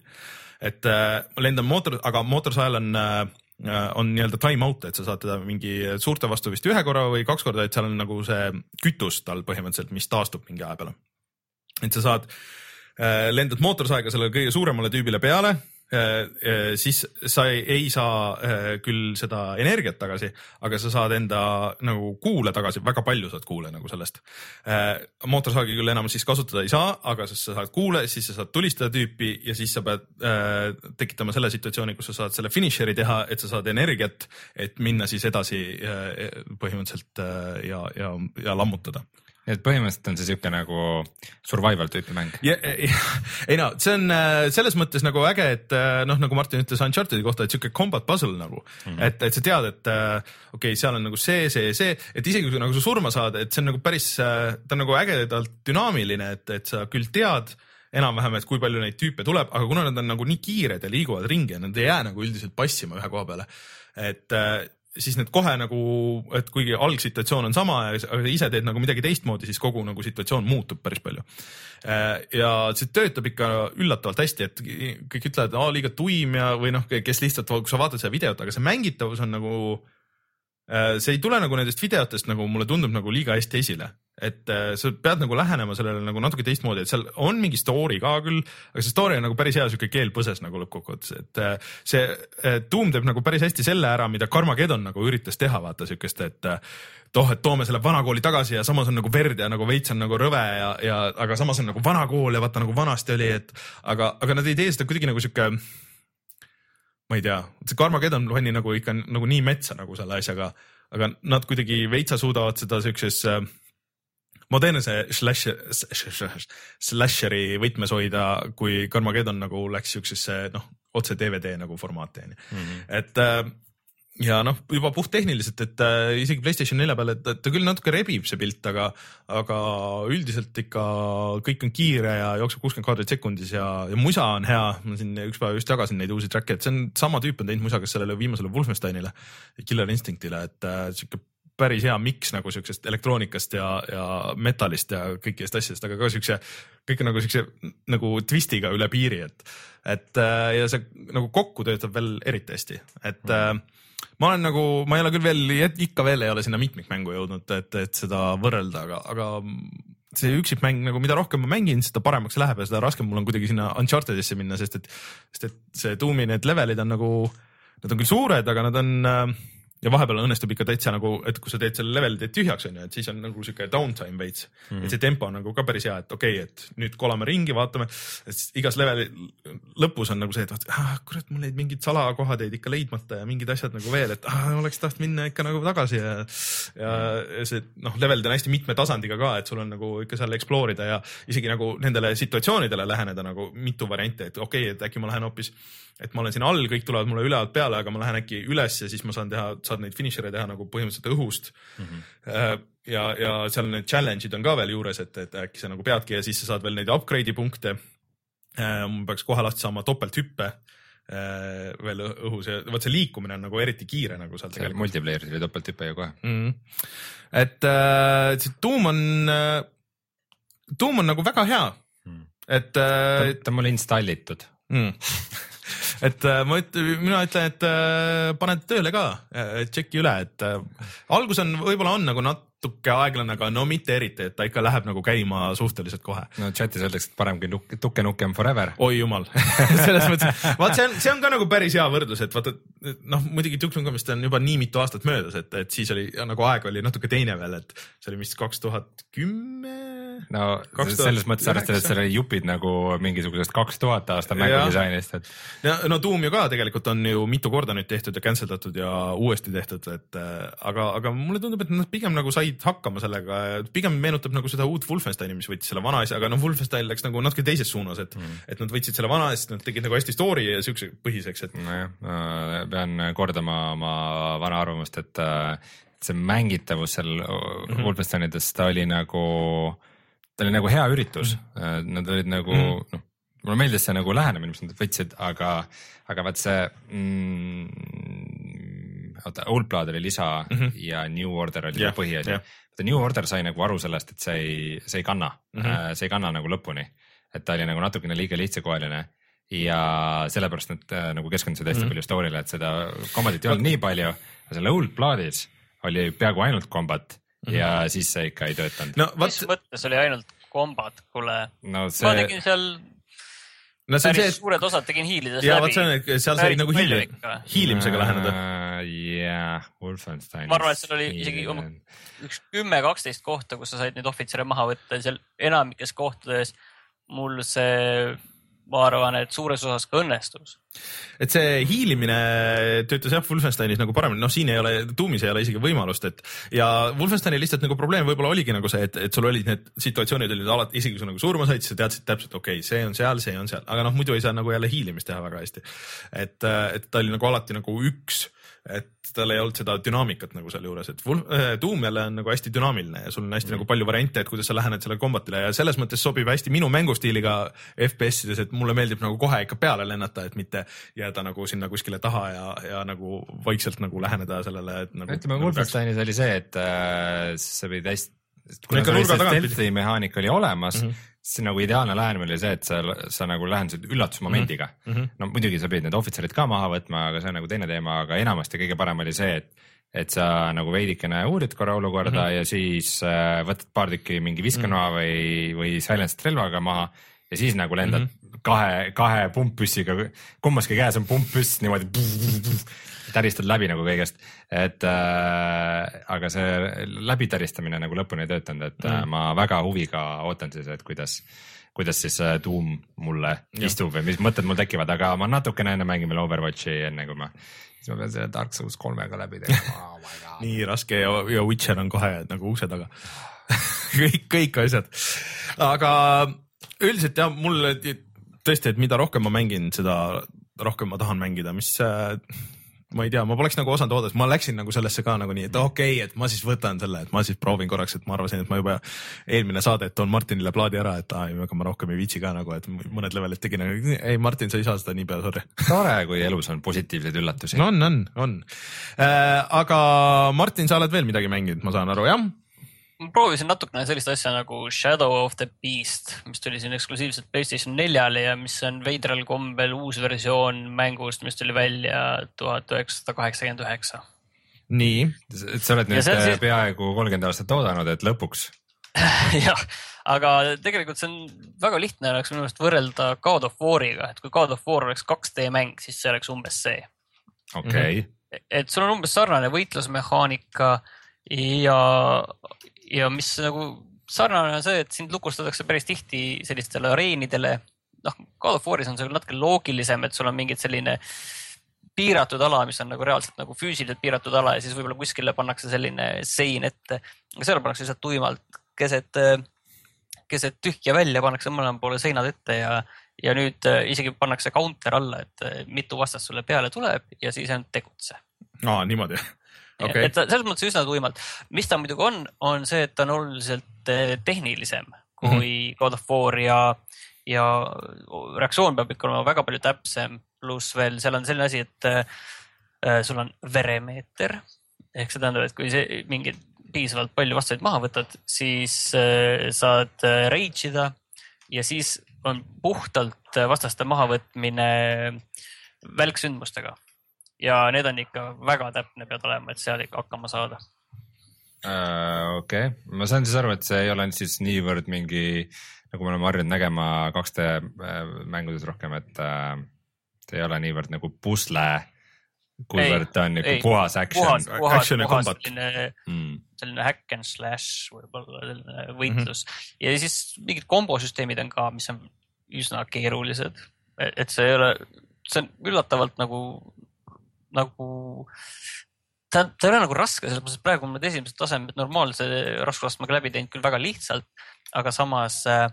S2: et äh, ma lendan mootor, aga mootorsael on äh, on nii-öelda time out, et sa saad teda mingi suurte vastu vist ühe korra või kaks korda, et seal on nagu see kütus tal põhimõtteliselt, mis taastub mingi aja peale. et sa saad, lendad mootorsaega sellele kõige suuremale tüübile peale, siis sa ei, ei saa äh, küll seda energiat tagasi, aga sa saad enda nagu kuule tagasi, väga palju saad kuule nagu sellest. mootorsaagi küll enam siis kasutada ei saa, aga sa saad kuule, siis sa saad tulistada tüüpi ja siis sa pead äh, tekitama selle situatsiooni, kus sa saad selle finišeri teha, et sa saad energiat, et minna siis edasi äh, põhimõtteliselt äh, ja, ja, ja lammutada
S3: nii et põhimõtteliselt on see siuke nagu survival tüüpi mäng.
S2: ei no see on äh, selles mõttes nagu äge, et äh, noh, nagu Martin ütles Uncharted'i kohta, et sihuke combat puzzle nagu mm, -hmm. et, et sa tead, et äh, okei okay,, seal on nagu see, see, see, et isegi kui nagu sa surma saad, et see on nagu päris, ta on nagu ägedalt dünaamiline, et, et sa küll tead enam-vähem, et kui palju neid tüüpe tuleb, aga kuna nad on nagu nii kiired ja liiguvad ringi ja nad ei jää nagu üldiselt passima ühe koha peale, et siis need kohe nagu, et kuigi algsituatsioon on sama, aga ise teed nagu midagi teistmoodi, siis kogu nagu situatsioon muutub päris palju. ja see töötab ikka üllatavalt hästi, et kõik ütlevad, et liiga tuim ja, või noh, kes lihtsalt, kui sa vaatad seda videot, aga see mängitavus on nagu, see ei tule nagu nendest videotest nagu mulle tundub nagu liiga hästi esile et äh, sa pead nagu lähenema sellele nagu natuke teistmoodi, et seal on mingi story ka küll, aga see story on nagu päris hea sihuke keel põses nagu lõppkokkuvõttes, et äh, see äh, Doom teeb nagu päris hästi selle ära, mida Carmageddon nagu üritas teha, vaata siukest, et oh, et toome selle vana kooli tagasi ja samas on nagu verd ja nagu veits on nagu rõve ja, ja aga samas on nagu vana kool ja vaata nagu vanasti oli, et aga, aga nad ei tee seda kuidagi nagu sihuke ma ei tea, see Carmageddon pani nagu ikka nagu nii metsa nagu selle asjaga, aga nad kuidagi veitsa suudavad seda siukses äh, modernse slasher, slasheri võtmes hoida, kui Carmageddon nagu läks siuksesse noh, otse DVD nagu formaati onju mm -hmm., et äh, ja noh, juba puhttehniliselt, et äh, isegi Playstation nelja peal, et ta küll natuke rebib see pilt, aga, aga üldiselt ikka kõik on kiire ja jookseb kuuskümmend kaadrit sekundis ja, ja musa on hea. ma siin üks päev just jagasin neid uusi track'e, et see on sama tüüp on teinud musa, kes sellele viimasele Wolfensteinile, Killer Instinctile, et äh, sihuke päris hea miks nagu siuksest elektroonikast ja, ja metallist ja kõikidest asjadest, aga ka siukse, kõik nagu siukse nagu twistiga üle piiri, et, et äh, ja see nagu kokku töötab veel eriti hästi, et mm. ma olen nagu, ma ei ole küll veel, ikka veel ei ole sinna mitmikmängu jõudnud, et, et seda võrrelda, aga, aga see üksikmäng nagu, mida rohkem ma mängin, seda paremaks läheb ja seda raskem mul on kuidagi sinna Unchartedisse minna, sest et, sest et see Doomi need levelid on nagu, nad on küll suured, aga nad on äh, ja vahepeal õnnestub ikka täitsa nagu, et kui sa teed selle leveli teed tühjaks onju, et siis on nagu sihuke downtime veits mm. -hmm. et see tempo on nagu ka päris hea, et okei okay,, et nüüd kolame ringi, vaatame. et igas leveli lõpus on nagu see, et vaata ah,, kurat, mul jäid mingid salakohad jäid ikka leidmata ja mingid asjad nagu veel, et ah, oleks tahtnud minna ikka nagu tagasi ja. ja see noh, levelid on hästi mitme tasandiga ka, et sul on nagu ikka seal explore ida ja isegi nagu nendele situatsioonidele läheneda nagu mitu varianti, et okei okay,, et äkki ma lähen hoopis et ma olen siin all, kõik tulevad mulle üle alt peale, aga ma lähen äkki üles ja siis ma saan teha, saad neid finišere teha nagu põhimõtteliselt õhust mm. -hmm. ja, ja seal need challenge'id on ka veel juures, et, et äkki sa nagu peadki ja siis sa saad veel neid upgrade'i punkte. Äh, ma peaks kohe lahti saama topelthüppe äh, veel õhus ja vot see liikumine on nagu eriti kiire nagu seal
S3: tegelikult. multiplayer'is oli topelthüpe ju kohe
S2: mm. -hmm. et äh, see Doom on Doom on nagu väga hea mm., et äh,.
S3: ta on mul installitud
S2: mm. et äh, ma ütlen, mina ütlen, et äh, paned tööle ka, tšeki üle, et äh, algus on, võib-olla on nagu natuke aeglane, aga no mitte eriti, et ta ikka läheb nagu käima suhteliselt kohe.
S3: no chat'is öeldakse, et parem kui nukke, tukke nukem forever.
S2: oi jumal selles mõttes, vaat see on, see on ka nagu päris hea võrdlus, et vaata noh, muidugi Duke Nukemist on juba nii mitu aastat möödas, et, et siis oli nagu aeg oli natuke teine veel, et see oli vist kaks tuhat kümme
S3: no 2000... selles mõttes arvestades, et seal oli jupid nagu mingisugusest kaks tuhat aasta mängudisainist, et.
S2: no, no Doom ju ka tegelikult on ju mitu korda nüüd tehtud ja cancel datud ja uuesti tehtud, et äh, aga, aga mulle tundub, et nad pigem nagu said hakkama sellega, pigem meenutab nagu seda uut Wolfensteini, mis võttis selle vana asja, aga noh, Wolfenstein läks nagu natuke teises suunas, et mm., et nad võtsid selle vana asja, nad tegid nagu hästi story ja siukse põhiseks, et.
S3: nojah, pean kordama oma vana arvamust, et äh, see mängitavus seal mm -hmm. Wolfensteinides, ta oli nagu äh, ta oli nagu hea üritus mm., nad olid nagu mm. noh, mulle meeldis see nagu lähenemine, mis nad võtsid, aga, aga vaat see mm, oota, Old Blood oli lisa mm -hmm. ja New Order oli yeah, põhiasi yeah.. New Order sai nagu aru sellest, et see ei, see ei kanna mm, -hmm. see ei kanna nagu lõpuni. et ta oli nagu natukene liiga lihtsakoeline ja sellepärast nad äh, nagu keskendusid hästi mm -hmm. palju story'le, et seda kombatit ei olnud nii palju, aga seal Old Bloodis oli peaaegu ainult kombat. Ja mm -hmm. siis see ikka ei töötanud
S4: no,. mis mõttes oli ainult kombat, kuule
S3: no,. See...
S4: ma tegin seal no see on see, et suured osad tegin
S2: läbi. see on, et seal sai nagu hiili, hiilimisega läheneda.
S3: jah, Wolfenstein.
S4: ma arvan, et seal oli isegi üks kümme, kaksteist kohta, kus sa said neid ohvitsere maha võtta ja seal enamikes kohtades mul see ma arvan, et suures osas ka õnnestus.
S2: et see hiilimine töötas jah Wolfensteinis nagu paremini, noh, siin ei ole, Doomis ei ole isegi võimalust, et ja Wolfensteini lihtsalt nagu probleem võib-olla oligi nagu see, et, et sul olid need situatsioonid olid alati, isegi kui sa nagu surma said, siis sa teadsid täpselt, okei okay,, see on seal, see on seal, aga noh, muidu ei saa nagu jälle hiilimist teha väga hästi. et, et ta oli nagu alati nagu üks et tal ei olnud seda dünaamikat nagu sealjuures, et äh, Doom jälle on nagu hästi dünaamiline ja sul on hästi mm. nagu palju variante, et kuidas sa lähened sellele kombatile ja selles mõttes sobib hästi minu mängustiiliga FPS-ides, et mulle meeldib nagu kohe ikka peale lennata, et mitte jääda nagu sinna kuskile taha ja, ja nagu vaikselt nagu läheneda sellele, et nagu.
S3: ütleme, Wolfensteinis oli see, et äh, sa pidid hästi, kuna see stealth'i mehaanika oli olemas mm, -hmm siis nagu ideaalne lähenemine oli see, et sa, sa nagu lähendasid üllatusmomendiga mm. -hmm. no muidugi sa pidid need ohvitserid ka maha võtma, aga see on nagu teine teema, aga enamasti kõige parem oli see, et et sa nagu veidikene uurid korra olukorda mm -hmm. ja siis äh, võtad paar tükki mingi viskanoa mm -hmm. või, või silenced relvaga maha ja siis nagu lendad mm -hmm. kahe, kahe pumppüssiga, kummaski käes on pumppüss niimoodi täristad läbi nagu kõigest, et äh, aga see läbitaristamine nagu lõpuni ei töötanud, et mm. äh, ma väga huviga ootan siis, et kuidas, kuidas siis äh, Doom mulle ja. istub või mis mõtted mul tekivad, aga ma natukene enne mängin veel Overwatchi, enne kui ma, siis ma pean selle Dark Souls kolmega läbi tegema. Oh
S2: nii raske ja, ja Witcher on kohe nagu ukse taga. Kõik, kõik asjad, aga üldiselt jah, mulle tõesti, et mida rohkem ma mängin, seda rohkem ma tahan mängida, mis äh, ma ei tea, ma poleks nagu osanud oodata, ma läksin nagu sellesse ka nagu nii, et okei okay,, et ma siis võtan selle, et ma siis proovin korraks, et ma arvasin, et ma juba eelmine saade, et toon Martinile plaadi ära, et aa, ega ma rohkem ei viitsi ka nagu, et mõned levelid tegin, aga ei, Martin, sa ei saa seda niipea, sorry.
S3: tore, kui elus on positiivseid üllatusi.
S2: no on, on, on äh,. aga Martin, sa oled veel midagi mänginud, ma saan aru, jah?
S4: Ma proovisin natukene sellist asja nagu Shadow of the Beast, mis tuli siin eksklusiivselt Playstation neljale ja mis on veidral kombel uus versioon mängust, mis tuli välja tuhat üheksasada kaheksakümmend üheksa.
S3: nii, et sa oled nüüd siis... peaaegu kolmkümmend aastat oodanud, et lõpuks
S4: jah, aga tegelikult see on väga lihtne oleks minu meelest võrrelda God of War'iga, et kui God of War oleks 2D mäng, siis see oleks umbes see.
S3: okei okay. mm.
S4: -hmm. et sul on umbes sarnane võitlusmehaanika ja ja mis nagu sarnane on see, et sind lukustatakse päris tihti sellistele areenidele. noh, God of War'is on see natuke loogilisem, et sul on mingid selline piiratud ala, mis on nagu reaalselt nagu füüsiliselt piiratud ala ja siis võib-olla kuskile pannakse selline sein ette. aga seal pannakse lihtsalt tuimalt keset, keset tühja välja, pannakse mõlema poole seinad ette ja, ja nüüd äh, isegi pannakse counter alla, et äh, mitu vastast sulle peale tuleb ja siis ainult tegutse.
S2: aa, niimoodi
S4: okay.. et selles mõttes üsna tuimalt, mis ta muidugi on, on see, et ta on oluliselt eh, tehnilisem kui mm -hmm. God of War ja, ja reaktsioon peab ikka olema väga palju täpsem. pluss veel seal on selline asi, et äh, sul on veremeeter. Ehk see tähendab, et kui see mingid piisavalt palju vastaseid maha võtad, siis äh, saad rage ida. Ja siis on puhtalt vastaste mahavõtmine välksündmustega ja need on ikka väga täpne pead olema, et seal ikka hakkama saada
S3: uh,. okei okay., ma saan siis aru, et see ei ole siis niivõrd mingi, nagu me oleme harjunud nägema 2D äh, mängudes rohkem, et uh, see ei ole niivõrd nagu pusle kuivõrd ta on niuke puhas action.
S4: puhas, puhas, puhas selline mm., selline hack and slash võib-olla selline võitlus mm -hmm. ja siis mingid kombosüsteemid on ka, mis on üsna keerulised, et see ei ole, see on üllatavalt nagu nagu ta, ta ei ole nagu raske, selles mõttes, et praegu on need esimesed tasemed normaalse raskusastmega läbi teinud küll väga lihtsalt, aga samas äh,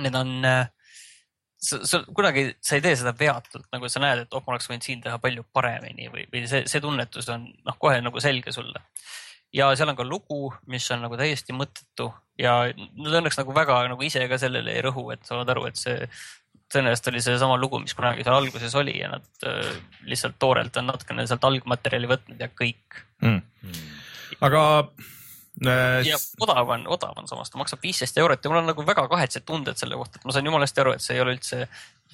S4: need on äh,, sa, kunagi, sa ei tee seda veatult, nagu sa näed, et oh, ma oleks võinud siin teha palju paremini või, või see, see tunnetus on noh, kohe nagu selge sulle. ja seal on ka lugu, mis on nagu täiesti mõttetu ja nad õnneks nagu väga nagu ise ka sellele ei rõhu, et saavad aru, et see tõenäoliselt oli seesama lugu, mis kunagi seal alguses oli ja nad äh, lihtsalt toorelt on natukene sealt algmaterjali võtnud ja kõik mm..
S2: aga
S4: äh,. ja odav on, odav on samas, ta maksab viisteist eurot ja mul on nagu väga kahetsed tunded selle kohta, et ma saan jumala hästi aru, et see ei ole üldse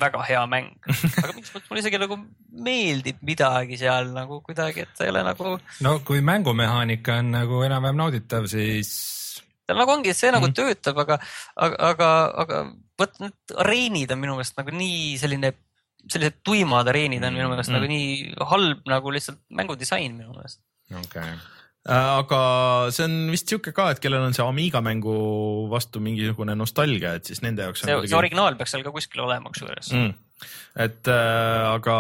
S4: väga hea mäng. aga mingis mõttes mulle isegi nagu meeldib midagi seal nagu kuidagi, et ta ei ole nagu.
S3: no kui mängumehaanika on nagu enam-vähem nauditav, siis
S4: tal nagu ongi, see nagu mm. töötab, aga, aga, aga, aga vot need areenid on minu meelest nagu nii selline, sellised tuimad areenid on minu meelest mm. nagu nii halb nagu lihtsalt mängudisain minu meelest.
S3: okei okay
S2: äh, aga see on vist sihuke ka, et kellel on see Amiga mängu vastu mingisugune nostalgia, et siis nende jaoks.
S4: see, kuidagi... see originaal peaks seal ka kuskil olema, kusjuures mm..
S2: et äh, aga,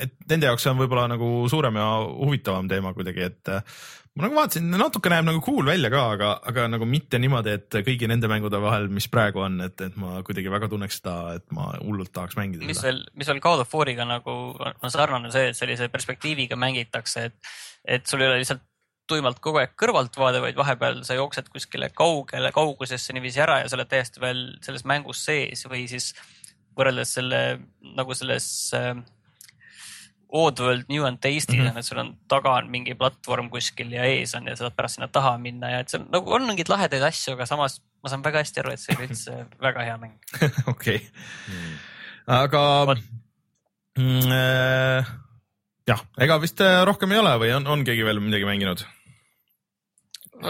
S2: et nende jaoks see on võib-olla nagu suurem ja huvitavam teema kuidagi, et äh, ma nagu vaatasin, natuke näeb nagu cool välja ka, aga, aga nagu mitte niimoodi, et kõigi nende mängude vahel, mis praegu on, et, et ma kuidagi väga tunneks seda, et ma hullult tahaks mängida
S4: mis seda. veel, mis veel God of War'iga nagu on sarnane see, et sellise perspektiiviga mängitakse, et, et sul ei ole lihtsalt tuimalt kogu aeg kõrvaltvaade, vaid vahepeal sa jooksed kuskile kaugele kaugusesse niiviisi ära ja sa oled täiesti veel selles mängus sees või siis võrreldes selle nagu selles äh, Oddworld New and Tasty mm, -hmm. et sul on taga on mingi platvorm kuskil ja ees on ja saad pärast sinna taha minna ja et seal nagu on mingeid lahedaid asju, aga samas ma saan väga hästi aru, et see ole üldse väga hea mäng.
S2: okei, aga mm, äh, jah, ega vist äh, rohkem ei ole või on, on keegi veel midagi mänginud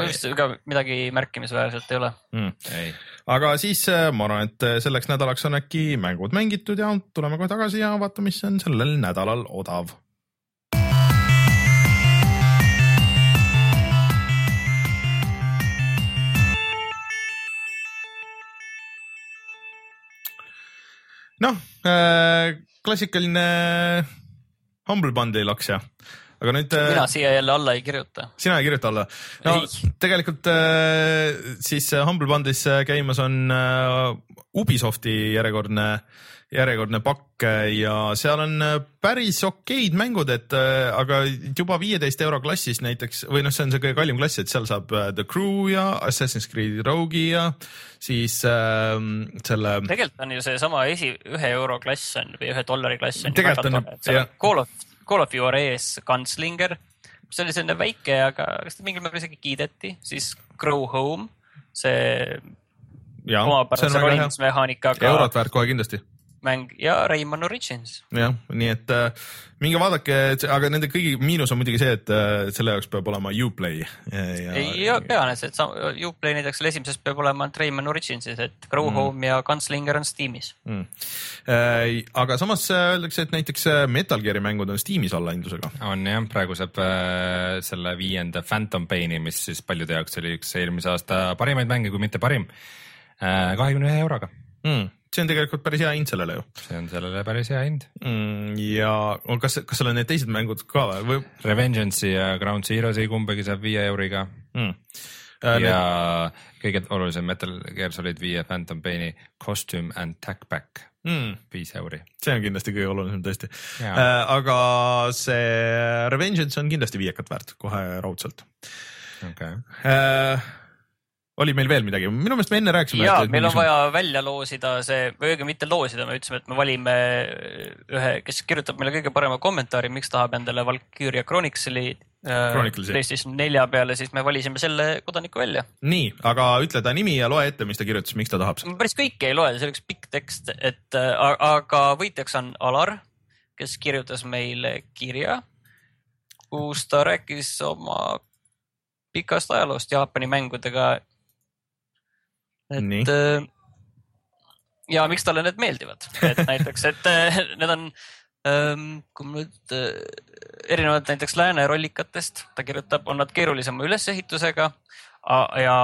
S4: vist ega midagi märkimisväärset ei ole.
S2: mm.? Aga siis äh, ma arvan, et äh, selleks nädalaks on äkki mängud mängitud ja tuleme kohe tagasi ja vaatame, mis on sellel nädalal odav. noh, klassikaline Humble Bundle'i laks ja, aga nüüd.
S4: mina siia jälle alla ei kirjuta.
S2: sina ei kirjuta alla? no
S4: Ei.
S2: tegelikult äh, siis äh, Humble Bundle'is äh, käimas on äh, Ubisofti järjekordne, järjekordne pakk äh, ja seal on äh, päris okeid mängud, et äh, aga juba viieteist euro klassis näiteks või noh, see on see kõige kallim klass, et seal saab äh, The Crew ja Assassin's Creed Rogue'i ja siis äh, selle
S4: tegelikult on ju seesama esi, ühe euro klass on või ühe dollari klass on
S2: Tegelikult on, jah.
S4: Call of, Call of Your ees Gunslinger, mis oli selline väike, aga kas ta mingil määral isegi kiideti, siis Grow Home, see
S2: ja, see
S4: omapärase
S2: on väga hea,
S4: rolimismehaanikaga
S2: eurot väärt kohe kindlasti
S4: mäng ja Rayman Origins.
S2: jah, nii et äh, minge vaadake, aga nende kõigi miinus on muidugi see, et äh, selle jaoks peab olema Uplay.
S4: ei pea et Uplay näiteks seal esimeses peab olema ainult Rayman Originsis, et Grow
S2: Mm.
S4: Home ja Gunslinger on Steamis.
S2: mm.. aga samas äh, öeldakse, et näiteks äh, Metal Gear'i mängud on Steamis allahindlusega.
S3: on jah, praegu saab äh, selle viienda Phantom Paini, mis siis paljude jaoks oli üks eelmise aasta parimaid mänge, kui mitte parim, kahekümne ühe euroga.
S2: Mm. See on tegelikult päris hea hind sellele ju
S3: see on sellele päris hea hind.
S2: mm,. ja kas, kas seal on need teised mängud ka või-
S3: Revengeance'i ja Ground Zeroes'i kumbagi saab viie euriga
S2: mm.? Äh,
S3: ja kõige olulisem Metal Gear Solid viie Phantom Paini Costume and Tack Back
S2: mm.
S3: viis euri.
S2: see on kindlasti kõige olulisem tõesti.
S3: Jaa.
S2: aga see Revengeance on kindlasti viiekat väärt kohe raudselt
S3: okei,
S2: äh,. Oli meil veel midagi, minu meelest me enne rääkisime.
S4: ja meil on vaja välja loosida see või õigemini mitte loosida, me ütlesime, et me valime ühe, kes kirjutab meile kõige parema kommentaari, miks tahab endale Valkyria Chronicles'i äh,
S2: Chronicles'i.
S4: PlayStation nelja peale, siis me valisime selle kodaniku välja.
S2: nii, aga ütle ta nimi ja loe ette, mis ta kirjutas, miks ta tahab seda.
S4: ma päris kõike ei loe, see oleks pikk tekst, et äh, aga võitjaks on Alar, kes kirjutas meile kirja, kus ta rääkis oma pikast ajaloost Jaapani mängudega. Et äh, ja miks talle need meeldivad, et näiteks, et äh, need on ähm,, kui ma nüüd äh, erinevalt näiteks lääne rollikatest, ta kirjutab, on nad keerulisema ülesehitusega ja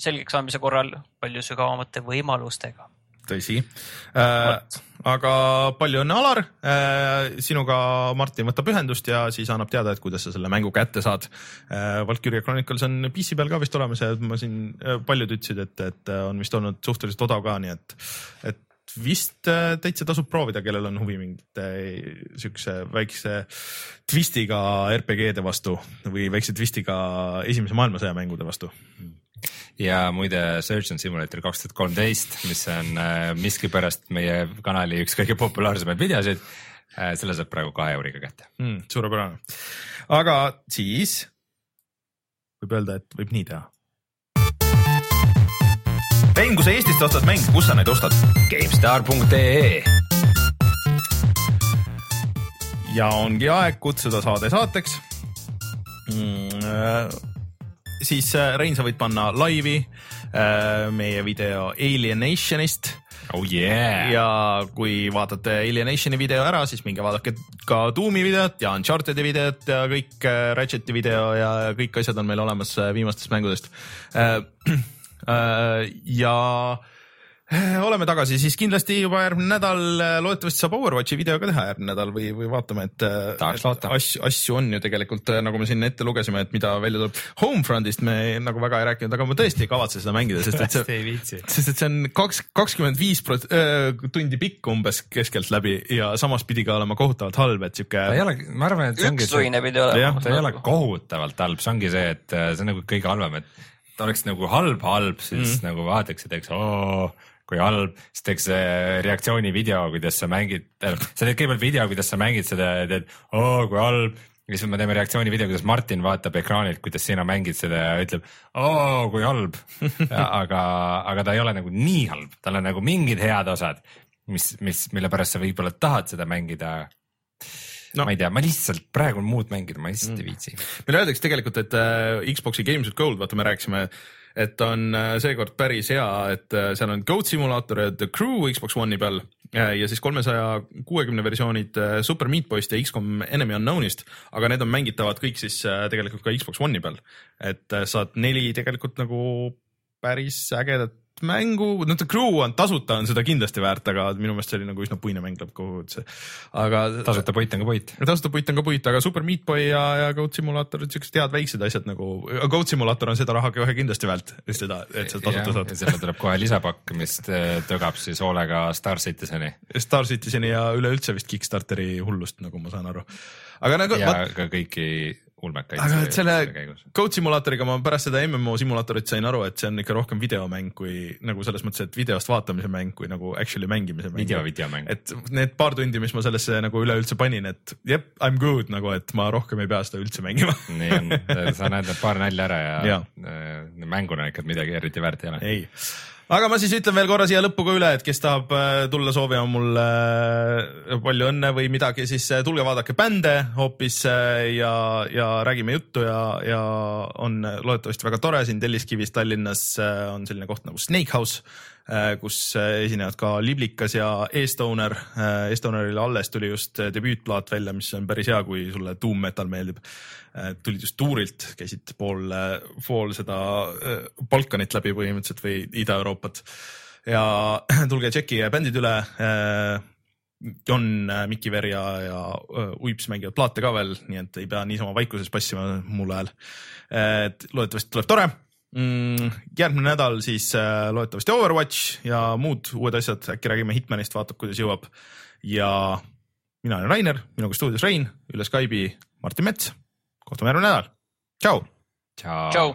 S4: selgeks saamise korral palju sügavamate võimalustega.
S2: Tõsi äh,. aga palju õnne, Alar äh,. sinuga Martin võtab ühendust ja siis annab teada, et kuidas sa selle mängu kätte saad äh,. Valkyria Chronicles on PC peal ka vist olemas ja ma siin äh, paljud ütlesid, et, et on vist olnud suhteliselt odav ka, nii et, et vist äh, täitsa tasub proovida, kellel on huvi mingite äh, siukse väikse twistiga RPG-de vastu või väikse twistiga esimese maailmasõja mängude vastu.
S3: Ja muide Surgeon Simulator kaks tuhat kolmteist, mis on äh, miskipärast meie kanali üks kõige populaarsemaid videosid äh,, selle saab praegu kahe euriga kätte.
S2: mm,. suurepärane, aga siis võib öelda, et võib nii teha. mäng, kui sa Eestist ostad mänge, kus sa neid ostad?
S1: GameStar.ee
S2: ja ongi aeg kutsuda saade saateks mm,. Siis äh, Rein, sa võid panna laivi äh, meie video Alienationist
S3: oh yeah.
S2: ja kui vaatate Alienationi video ära, siis minge vaadake ka Doomi videot ja Uncharted'i videot ja kõik äh, Ratcheti video ja kõik asjad on meil olemas viimastest mängudest. ja oleme tagasi siis kindlasti juba järgmine nädal, loodetavasti saab Overwatchi video ka teha järgmine nädal või, või vaatame, et äh,
S3: Tahaks
S2: et
S3: loota.
S2: asju, asju on ju tegelikult äh, nagu me siin ette lugesime, et mida välja tuleb. Homefrontist me nagu väga ei rääkinud, aga ma tõesti ei kavatse seda mängida, sest et see
S3: ei viitsi.
S2: sest et see on kaks, kakskümmend viis prot- tundi pikk umbes keskeltläbi ja samas pidi ka olema kohutavalt halb, et sihuke.
S3: ta ei ole, ma arvan, et see ongi see,
S4: üksuine pidi olema.
S3: ta ei ole kohutavalt halb, see ongi see, et äh, see on nagu kõige halvem, et ta oleks nagu halb, halb, siis mm. nagu vaataks ja teeks oo kui halb, siis teeks äh, reaktsioonivideo, kuidas sa mängid, sa teed kõigepealt video, kuidas sa mängid seda ja teed oo kui halb ja siis me teeme reaktsioonivideo, kuidas Martin vaatab ekraanilt, kuidas sina mängid seda ja ütleb oo kui halb. aga, aga ta ei ole nagu nii halb, tal on nagu mingid head osad, mis, mis, mille pärast sa võib-olla tahad seda mängida. no. ma ei tea, ma lihtsalt praegu muud mängida, ma lihtsalt mm. ei viitsi.
S2: meile öeldakse tegelikult, et äh, Xbox'i Games with Gold, vaata, me rääkisime et on äh, seekord päris hea, et äh, seal on Goat Simulator ja The Crew Xbox One'i peal ja siis kolmesaja kuuekümne versioonid äh, Super Meat Boy'st ja X-kom Enemy Unknown'ist, aga need on mängitavad kõik siis tegelikult ka Xbox One'i peal. et saad neli tegelikult nagu päris ägedat mängu, no The Crew on tasuta, on seda kindlasti väärt, aga minu meelest see oli nagu üsna puine mäng lõppkokkuvõttes. aga.
S3: tasuta puit on ka puit.
S2: tasuta puit on ka puit, aga Super Meat Boy ja, ja Goat Simulator, siuksed head väiksed asjad nagu, Goat Simulator on seda raha kohe kindlasti väärt, seda, et seda tasuta saad.
S3: selle tuleb kohe lisapakk, mis äh, tõgab siis hoolega Star Citizeni.
S2: Star Citizeni ja üleüldse vist Kickstarteri hullust, nagu ma saan aru. aga nagu.
S3: ja ma... ka kõiki ulmekaid.
S2: aga et selle Code simulaatoriga ma pärast seda MMO simulaatorit sain aru, et see on ikka rohkem videomäng kui nagu selles mõttes, et videost vaatamise mäng kui nagu actually mängimise mäng.
S3: video, videomäng.
S2: et need paar tundi, mis ma sellesse nagu üleüldse panin, et jep, I m good nagu, et ma rohkem ei pea seda üldse mängima
S3: nii on, sa näed need paar nalja ära ja, ja. Äh, mänguna ikka midagi eriti väärt ei ole.
S2: ei aga ma siis ütlen veel korra siia lõppu ka üle, et kes tahab äh, tulla soovima mulle äh, palju õnne või midagi, siis äh, tulge vaadake bände hoopis ja, ja räägime juttu ja, ja on loodetavasti väga tore. Siin Telliskivis Tallinnas on selline koht nagu Snake House kus äh, esinevad ka Liblikas ja E-Stoner. Äh, E-Stonerile alles tuli just debüütplaat välja, mis on päris hea, kui sulle doom metal meeldib. tulid just tuurilt, käisid pool, pool seda Balkanit läbi põhimõtteliselt või Ida-Euroopat ja tulge tšekkige bändid üle John, Mikiver ja, ja Uips mängivad plaate ka veel, nii et ei pea niisama vaikuses passima mul ajal. et loodetavasti tuleb tore mm,. järgmine nädal siis äh, loodetavasti Overwatch ja muud uued asjad, äkki räägime Hitmanist, vaatab, kuidas jõuab. ja mina olen Rainer, minuga stuudios Rein, üle Skype'i Martin Mets. kohtume järgmine nädal. tšau.
S3: tšau, tšau..